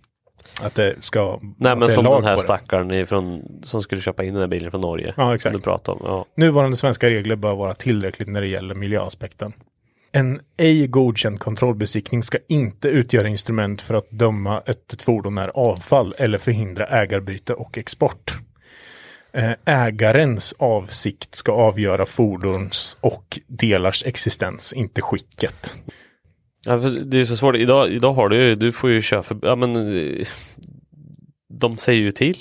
[SPEAKER 2] att det ska
[SPEAKER 1] Nej men som den här stackaren ifrån, som skulle köpa in den här bilen från Norge.
[SPEAKER 2] Ja, exakt.
[SPEAKER 1] Du pratade om. Ja.
[SPEAKER 2] Nuvarande svenska regler bör vara tillräckligt när det gäller miljöaspekten. En ej godkänd kontrollbesiktning ska inte utgöra instrument för att döma att ett fordon är avfall eller förhindra ägarbyte och export. Eh, Ägarens avsikt ska avgöra fordons och delars existens, inte skicket.
[SPEAKER 1] Ja, för det är ju så svårt. Idag, idag har du ju, du får ju köra för, ja men eh, de säger ju till.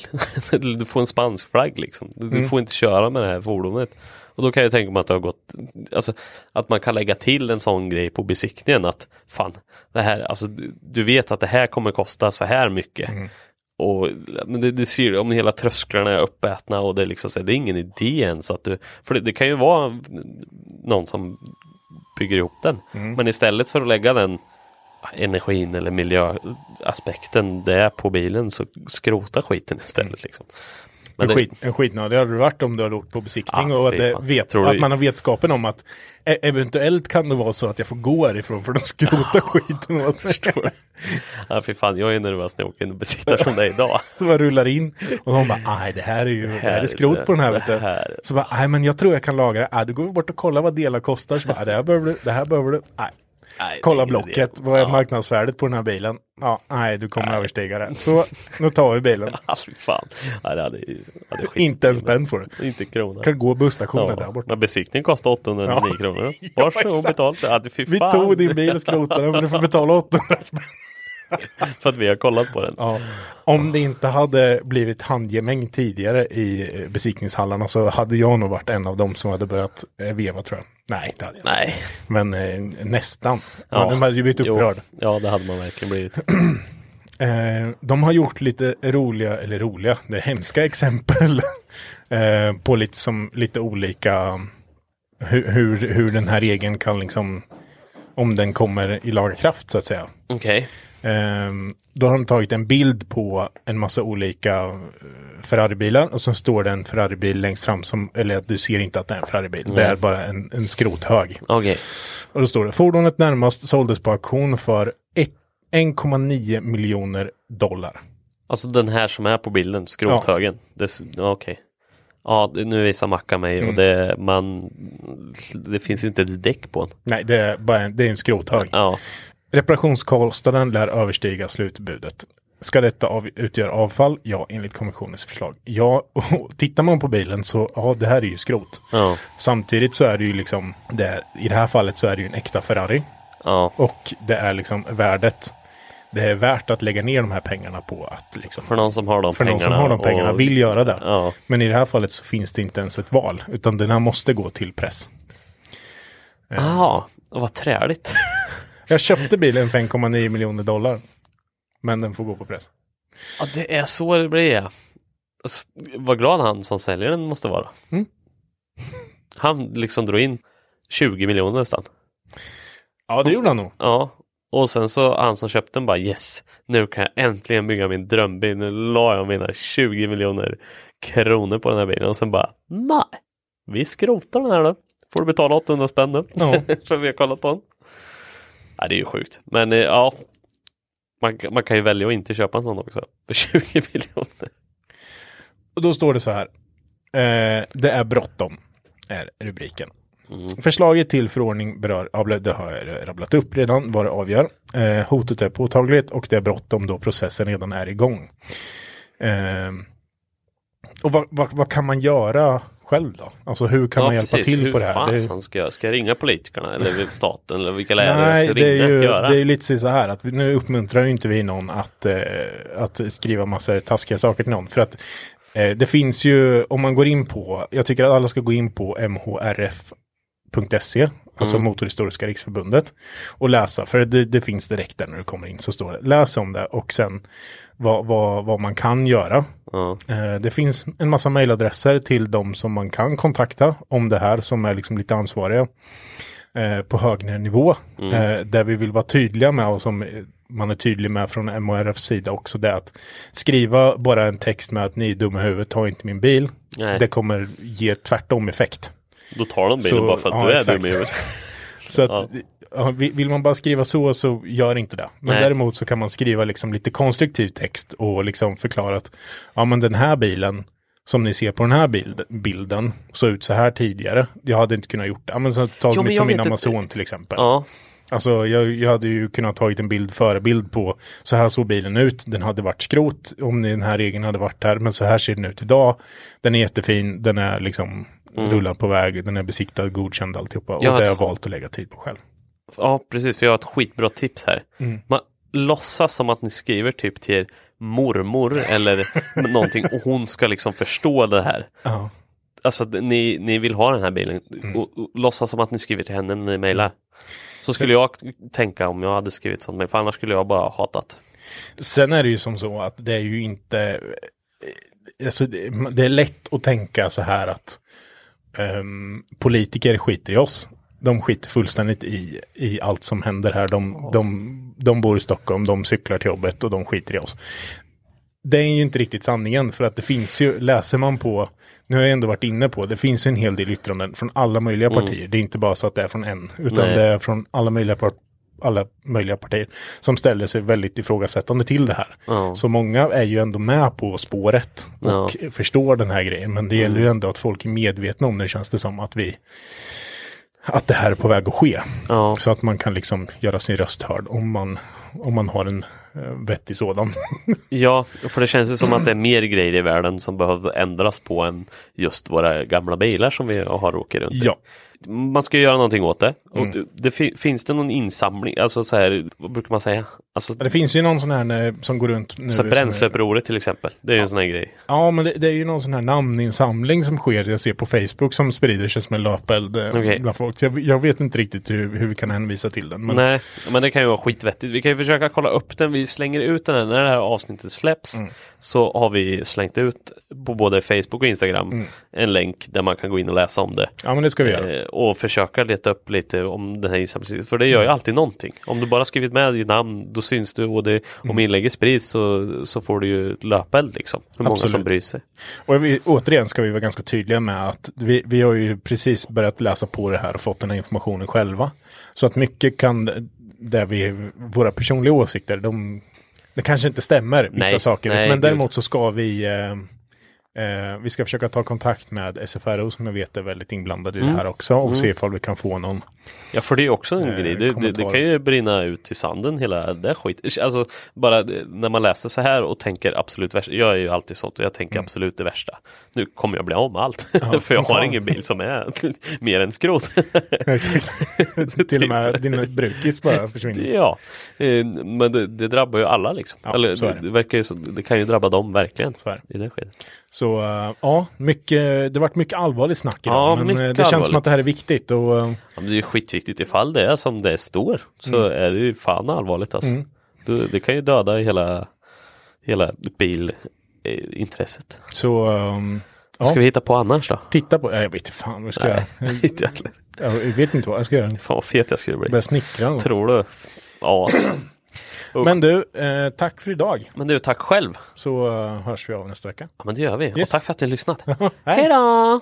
[SPEAKER 1] du får en spansk flagg liksom. Du,
[SPEAKER 2] Mm.
[SPEAKER 1] får inte köra med det här fordonet. Och då kan jag tänka mig att det har gått, alltså att man kan lägga till en sån grej på besiktningen att fan, det här, alltså du, vet att det här kommer kosta så här mycket.
[SPEAKER 2] Mm.
[SPEAKER 1] Och men det, det ser om hela trösklarna är uppätna och det är liksom så, det är ingen idé ens att du, för det, det kan ju vara någon som bygger ihop den.
[SPEAKER 2] Mm.
[SPEAKER 1] Men istället för att lägga den energin eller miljöaspekten det är på bilen så skrota skiten istället. Liksom. Men det,
[SPEAKER 2] skit, en skitnödig hade du varit om du hade åkt på besiktning
[SPEAKER 1] Ja,
[SPEAKER 2] och att, det vet,
[SPEAKER 1] du-
[SPEAKER 2] att man har vetskapen om att e- eventuellt kan det vara så att jag får gå härifrån för de skrotar skiten åt mig.
[SPEAKER 1] ja, fy fan, jag är nervös när jag åker in och besiktar som det är idag.
[SPEAKER 2] Så man rullar in och de bara, nej det här är ju, det här är skrot på den här vet du. Så bara, nej men jag tror jag kan lagra det. Nej, du går bort och kollar vad delar kostar. Så bara, det här behöver du, det här behöver du. Nej.
[SPEAKER 1] Nej,
[SPEAKER 2] Kolla
[SPEAKER 1] det
[SPEAKER 2] blocket,
[SPEAKER 1] idé.
[SPEAKER 2] vad är
[SPEAKER 1] Ja.
[SPEAKER 2] marknadsvärdet på den här bilen? Ja, nej du kommer överstiga det. Så nu tar vi bilen.
[SPEAKER 1] Ja, fy fan. Ja, det hade, hade.
[SPEAKER 2] Inte en spänn får du.
[SPEAKER 1] Inte en krona.
[SPEAKER 2] Kan gå busstationen där
[SPEAKER 1] Ja,
[SPEAKER 2] borta.
[SPEAKER 1] men besiktning kostar 809
[SPEAKER 2] Ja.
[SPEAKER 1] kronor.
[SPEAKER 2] Ja,
[SPEAKER 1] Varsågod
[SPEAKER 2] exakt.
[SPEAKER 1] betalt. Ja, det-
[SPEAKER 2] Vi tog din bil och skrotade den men du får betala 800 spänn.
[SPEAKER 1] För att vi har kollat på den.
[SPEAKER 2] Ja. Om det inte hade blivit handgemäng tidigare i eh, besiktningshallarna så hade jag nog varit en av dem som hade börjat eh, veva tror jag. Nej, det hade jag inte.
[SPEAKER 1] Nej.
[SPEAKER 2] Men eh, nästan.
[SPEAKER 1] Ja.
[SPEAKER 2] De hade ju blivit
[SPEAKER 1] Jo.
[SPEAKER 2] upprörd.
[SPEAKER 1] Ja, det hade man verkligen blivit.
[SPEAKER 2] Eh, de har gjort lite roliga, eller roliga, det är hemska exempel eh, på lite, som, lite olika hur, hur, hur den här regeln kan liksom, om den kommer i laga kraft så att säga.
[SPEAKER 1] Okej.
[SPEAKER 2] Ehm, då har de tagit en bild på en massa olika eh, Ferraribilar och så står det en Ferraribil längst fram som, eller du ser inte att det är en Ferraribil. Det är bara en, en skrothög.
[SPEAKER 1] Okej.
[SPEAKER 2] Och då står det fordonet närmast såldes på auktion för ett- 1,9 miljoner dollar.
[SPEAKER 1] Alltså den här som är på bilden, skrothögen. Ja, Okej. Ja, det- nu visar Macka mig
[SPEAKER 2] Mm.
[SPEAKER 1] och det, man, det finns inte ett däck på den.
[SPEAKER 2] Nej, det är bara en, det är en skrothög.
[SPEAKER 1] Ja,
[SPEAKER 2] Reparationskostnaden lär överstiga slutbudet. Ska detta av, utgöra avfall? Ja, enligt kommissionens förslag. Ja, och tittar man på bilen så, ja, det här är ju skrot.
[SPEAKER 1] ja,
[SPEAKER 2] Samtidigt så är det ju liksom, det är, i det här fallet så är det ju en äkta Ferrari.
[SPEAKER 1] ja.
[SPEAKER 2] Och det är liksom värdet, det är värt att lägga ner de här pengarna på att liksom,
[SPEAKER 1] För någon som har de
[SPEAKER 2] för någon
[SPEAKER 1] pengarna.
[SPEAKER 2] som har de pengarna
[SPEAKER 1] och-
[SPEAKER 2] vill göra det.
[SPEAKER 1] Ja,
[SPEAKER 2] Men i det här fallet så finns det inte ens ett val, utan den här måste gå till press.
[SPEAKER 1] Jaha, vad träligt.
[SPEAKER 2] Jag köpte bilen för 1,9 miljoner dollar. Men den får gå på press.
[SPEAKER 1] Ja, det är så det blir. S- Vad glad han som säljer den måste vara.
[SPEAKER 2] Mm.
[SPEAKER 1] Han liksom drog in 20 miljoner nästan.
[SPEAKER 2] Ja, det gjorde han nog.
[SPEAKER 1] Ja, och sen så han som köpte den bara yes, nu kan jag äntligen bygga min drömbil. Nu la jag mina 20 miljoner kronor på den här bilen och sen bara nej, vi skrotar den här då. Får du betala 800 spänn nu.
[SPEAKER 2] Ja.
[SPEAKER 1] För vi har kollat på den. Ja, det är ju sjukt. Men eh, ja, man, man kan ju välja att inte köpa en sån också. För 20 miljoner.
[SPEAKER 2] Och då står det så här. Eh, det är bråttom, är rubriken. Förslaget till förordning berör, det har jag rabblat upp redan vad det avgör. Eh, hotet är påtagligt och det är bråttom då processen redan är igång. Eh, och vad, vad, vad kan man göra själv då? Alltså hur kan man hjälpa till
[SPEAKER 1] hur
[SPEAKER 2] på det här?
[SPEAKER 1] Hur fasen ska jag? Ska jag ringa politikerna eller staten eller vilka lärare
[SPEAKER 2] Nej,
[SPEAKER 1] jag ska
[SPEAKER 2] det
[SPEAKER 1] ringa
[SPEAKER 2] är, ju,
[SPEAKER 1] göra?
[SPEAKER 2] det är ju lite så här att vi, nu uppmuntrar ju inte vi någon att, eh, att skriva massa taskiga saker till någon. För att eh, det finns ju, om man går in på, jag tycker att alla ska gå in på mhrf.se, alltså Motorhistoriska riksförbundet, och läsa. För det, det finns direkt där när du kommer in så står det, läs om det och sen vad, vad, vad man kan göra. Eh, Det finns en massa mejladresser till de som man kan kontakta om det här som är liksom lite ansvariga eh, på högre nivå. Eh, där vi vill vara tydliga med och som man är tydlig med från MHRFs sida också. Det är att skriva bara en text med att ni är dumma i huvudet, ta inte min bil.
[SPEAKER 1] Nej.
[SPEAKER 2] Det kommer ge tvärtom effekt.
[SPEAKER 1] Då tar de bilen
[SPEAKER 2] Så,
[SPEAKER 1] bara för att
[SPEAKER 2] ja,
[SPEAKER 1] du är
[SPEAKER 2] exakt.
[SPEAKER 1] dum i huvudet.
[SPEAKER 2] Så att,
[SPEAKER 1] Ja.
[SPEAKER 2] ja, vi- vill man bara skriva så så gör inte det. Men
[SPEAKER 1] Nej.
[SPEAKER 2] däremot så kan man skriva liksom lite konstruktiv text och liksom förklara att ja men den här bilen som ni ser på den här bild, bilden såg ut så här tidigare. Jag hade inte kunnat gjort det. Ja, men så ta
[SPEAKER 1] Jo, men
[SPEAKER 2] som min Amazon till exempel.
[SPEAKER 1] Ja,
[SPEAKER 2] Alltså jag, jag hade ju kunnat tagit en bild förebild på så här såg bilen ut. Den hade varit skrot om den här regeln hade varit här. Men så här ser den ut idag. Den är jättefin. Den är liksom rullad på väg. Den är besiktad, godkänd alltihopa. Och
[SPEAKER 1] Jag har
[SPEAKER 2] det har jag valt att lägga tid på själv.
[SPEAKER 1] ja, precis. För jag har ett skitbra tips här.
[SPEAKER 2] Mm.
[SPEAKER 1] Man låtsas som att ni skriver typ till er mormor eller någonting och hon ska liksom förstå det här.
[SPEAKER 2] Ja.
[SPEAKER 1] Alltså att ni, ni vill ha den här bilen
[SPEAKER 2] Mm.
[SPEAKER 1] och, och låtsas som att ni skriver till henne när ni mejlar. Så skulle jag tänka om jag hade skrivit sånt mejl, för annars skulle jag bara hatat.
[SPEAKER 2] Sen är det ju som så att det är ju inte, eh, alltså det, det är lätt att tänka så här att ehm, politiker skiter i oss. De skiter fullständigt i, i allt som händer här. De, de, de bor i Stockholm, de cyklar till jobbet och de skiter i oss. Det är ju inte riktigt sanningen för att det finns ju, läser man på, nu har jag ändå varit inne på, det finns en hel del yttranden från alla möjliga partier. Det är inte bara så att det är från en, utan
[SPEAKER 1] Nej.
[SPEAKER 2] det är från alla möjliga, par- alla möjliga partier som ställer sig väldigt ifrågasättande till det här.
[SPEAKER 1] Ja.
[SPEAKER 2] Så många är ju ändå med på spåret och förstår den här grejen. Men det gäller ju ändå att folk är medvetna om det känns det som att vi att det här är på väg att ske.
[SPEAKER 1] Ja.
[SPEAKER 2] Så att man kan liksom göra sin röst hörd om man, om man har en eh, vettig sådan.
[SPEAKER 1] Ja, för det känns ju som att det är mer grejer i världen som behöver ändras på än just våra gamla bilar som vi har åkt runt i.
[SPEAKER 2] ja.
[SPEAKER 1] Man ska göra någonting åt det. Och
[SPEAKER 2] Mm.
[SPEAKER 1] det, det fi- finns det någon insamling, alltså så här, vad brukar man säga? Alltså,
[SPEAKER 2] Det finns ju någon sån här eh, som går runt nu.
[SPEAKER 1] så bränsleupproret till exempel. Det är ju en sån här grej.
[SPEAKER 2] Ja, men det, det är ju någon sån här namninsamling som sker, jag ser på Facebook, som sprider sig som en löpeld eh,
[SPEAKER 1] Okej.
[SPEAKER 2] bland folk. Jag, jag vet inte riktigt hur, hur vi kan hänvisa till den. Men
[SPEAKER 1] Nej, men det kan ju vara skitvettigt. Vi kan ju försöka kolla upp den. Vi slänger ut den här, när det här avsnittet släpps.
[SPEAKER 2] Mm.
[SPEAKER 1] Så har vi slängt ut på både Facebook och Instagram
[SPEAKER 2] Mm.
[SPEAKER 1] en länk där man kan gå in och läsa om det.
[SPEAKER 2] Ja, men det ska vi göra.
[SPEAKER 1] Eh, och försöka leta upp lite om den här insamlingen. För det
[SPEAKER 2] Mm.
[SPEAKER 1] gör ju alltid någonting. Om du bara skrivit med ditt namn, då syns du och det,
[SPEAKER 2] Mm.
[SPEAKER 1] om inlägget sprids så, så får du ju löpeld liksom. Hur många
[SPEAKER 2] Absolut.
[SPEAKER 1] som bryr sig.
[SPEAKER 2] Och vi, återigen ska vi vara ganska tydliga med att vi, vi har ju precis börjat läsa på det här och fått den här informationen själva. Så att mycket kan, där vi, våra personliga åsikter, de, det kanske inte stämmer vissa
[SPEAKER 1] Nej,
[SPEAKER 2] saker.
[SPEAKER 1] nej,
[SPEAKER 2] men däremot så ska vi, eh, eh, vi ska försöka ta kontakt med SFRO som jag vet är väldigt inblandade i
[SPEAKER 1] Mm.
[SPEAKER 2] det här också och se ifall vi kan få någon.
[SPEAKER 1] Ja för det är också en
[SPEAKER 2] Eh,
[SPEAKER 1] grej. Det, det, det kan ju brinna ut i sanden hela det skit. Alltså bara när man läser så här och tänker absolut värsta. Jag är ju alltid sånt och jag tänker absolut det värsta. Nu kommer jag bli av med allt. för jag har
[SPEAKER 2] Mm. ja.
[SPEAKER 1] ingen bil som är mer än skrot.
[SPEAKER 2] Exakt. Till och med din brukis bara försvinner.
[SPEAKER 1] ja, eh, men det, det drabbar ju alla liksom.
[SPEAKER 2] Ja,
[SPEAKER 1] Eller det, verkar ju det kan ju drabba dem verkligen. I det skedet.
[SPEAKER 2] Så eh, ja, mycket, det varit mycket allvarligt snack idag.
[SPEAKER 1] Ja,
[SPEAKER 2] men eh, det känns som
[SPEAKER 1] allvarligt.
[SPEAKER 2] att det här är viktigt. Och, eh,
[SPEAKER 1] Ja, det är skitviktigt ifall det är som det står. Så
[SPEAKER 2] Mm.
[SPEAKER 1] är det ju fan allvarligt alltså. Det, det kan ju döda hela, hela bilintresset.
[SPEAKER 2] så ehm,
[SPEAKER 1] Vad ska
[SPEAKER 2] ja,
[SPEAKER 1] vi hitta på annars då?
[SPEAKER 2] titta på, ja, jag vet inte fan vad jag ska
[SPEAKER 1] Nej,
[SPEAKER 2] göra.
[SPEAKER 1] inte jag.
[SPEAKER 2] Jag vet inte vad jag ska göra.
[SPEAKER 1] Fan vad fet jag skulle bli.
[SPEAKER 2] Börja snickra.
[SPEAKER 1] Tror du? Ja.
[SPEAKER 2] Men du, eh, tack för idag.
[SPEAKER 1] Men du, tack själv.
[SPEAKER 2] Så eh, hörs vi av nästa vecka.
[SPEAKER 1] Ja, men det gör vi.
[SPEAKER 2] Yes.
[SPEAKER 1] Och tack för att ni har lyssnat. Hej. Då!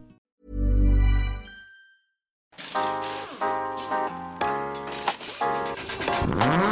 [SPEAKER 5] Mm-hmm.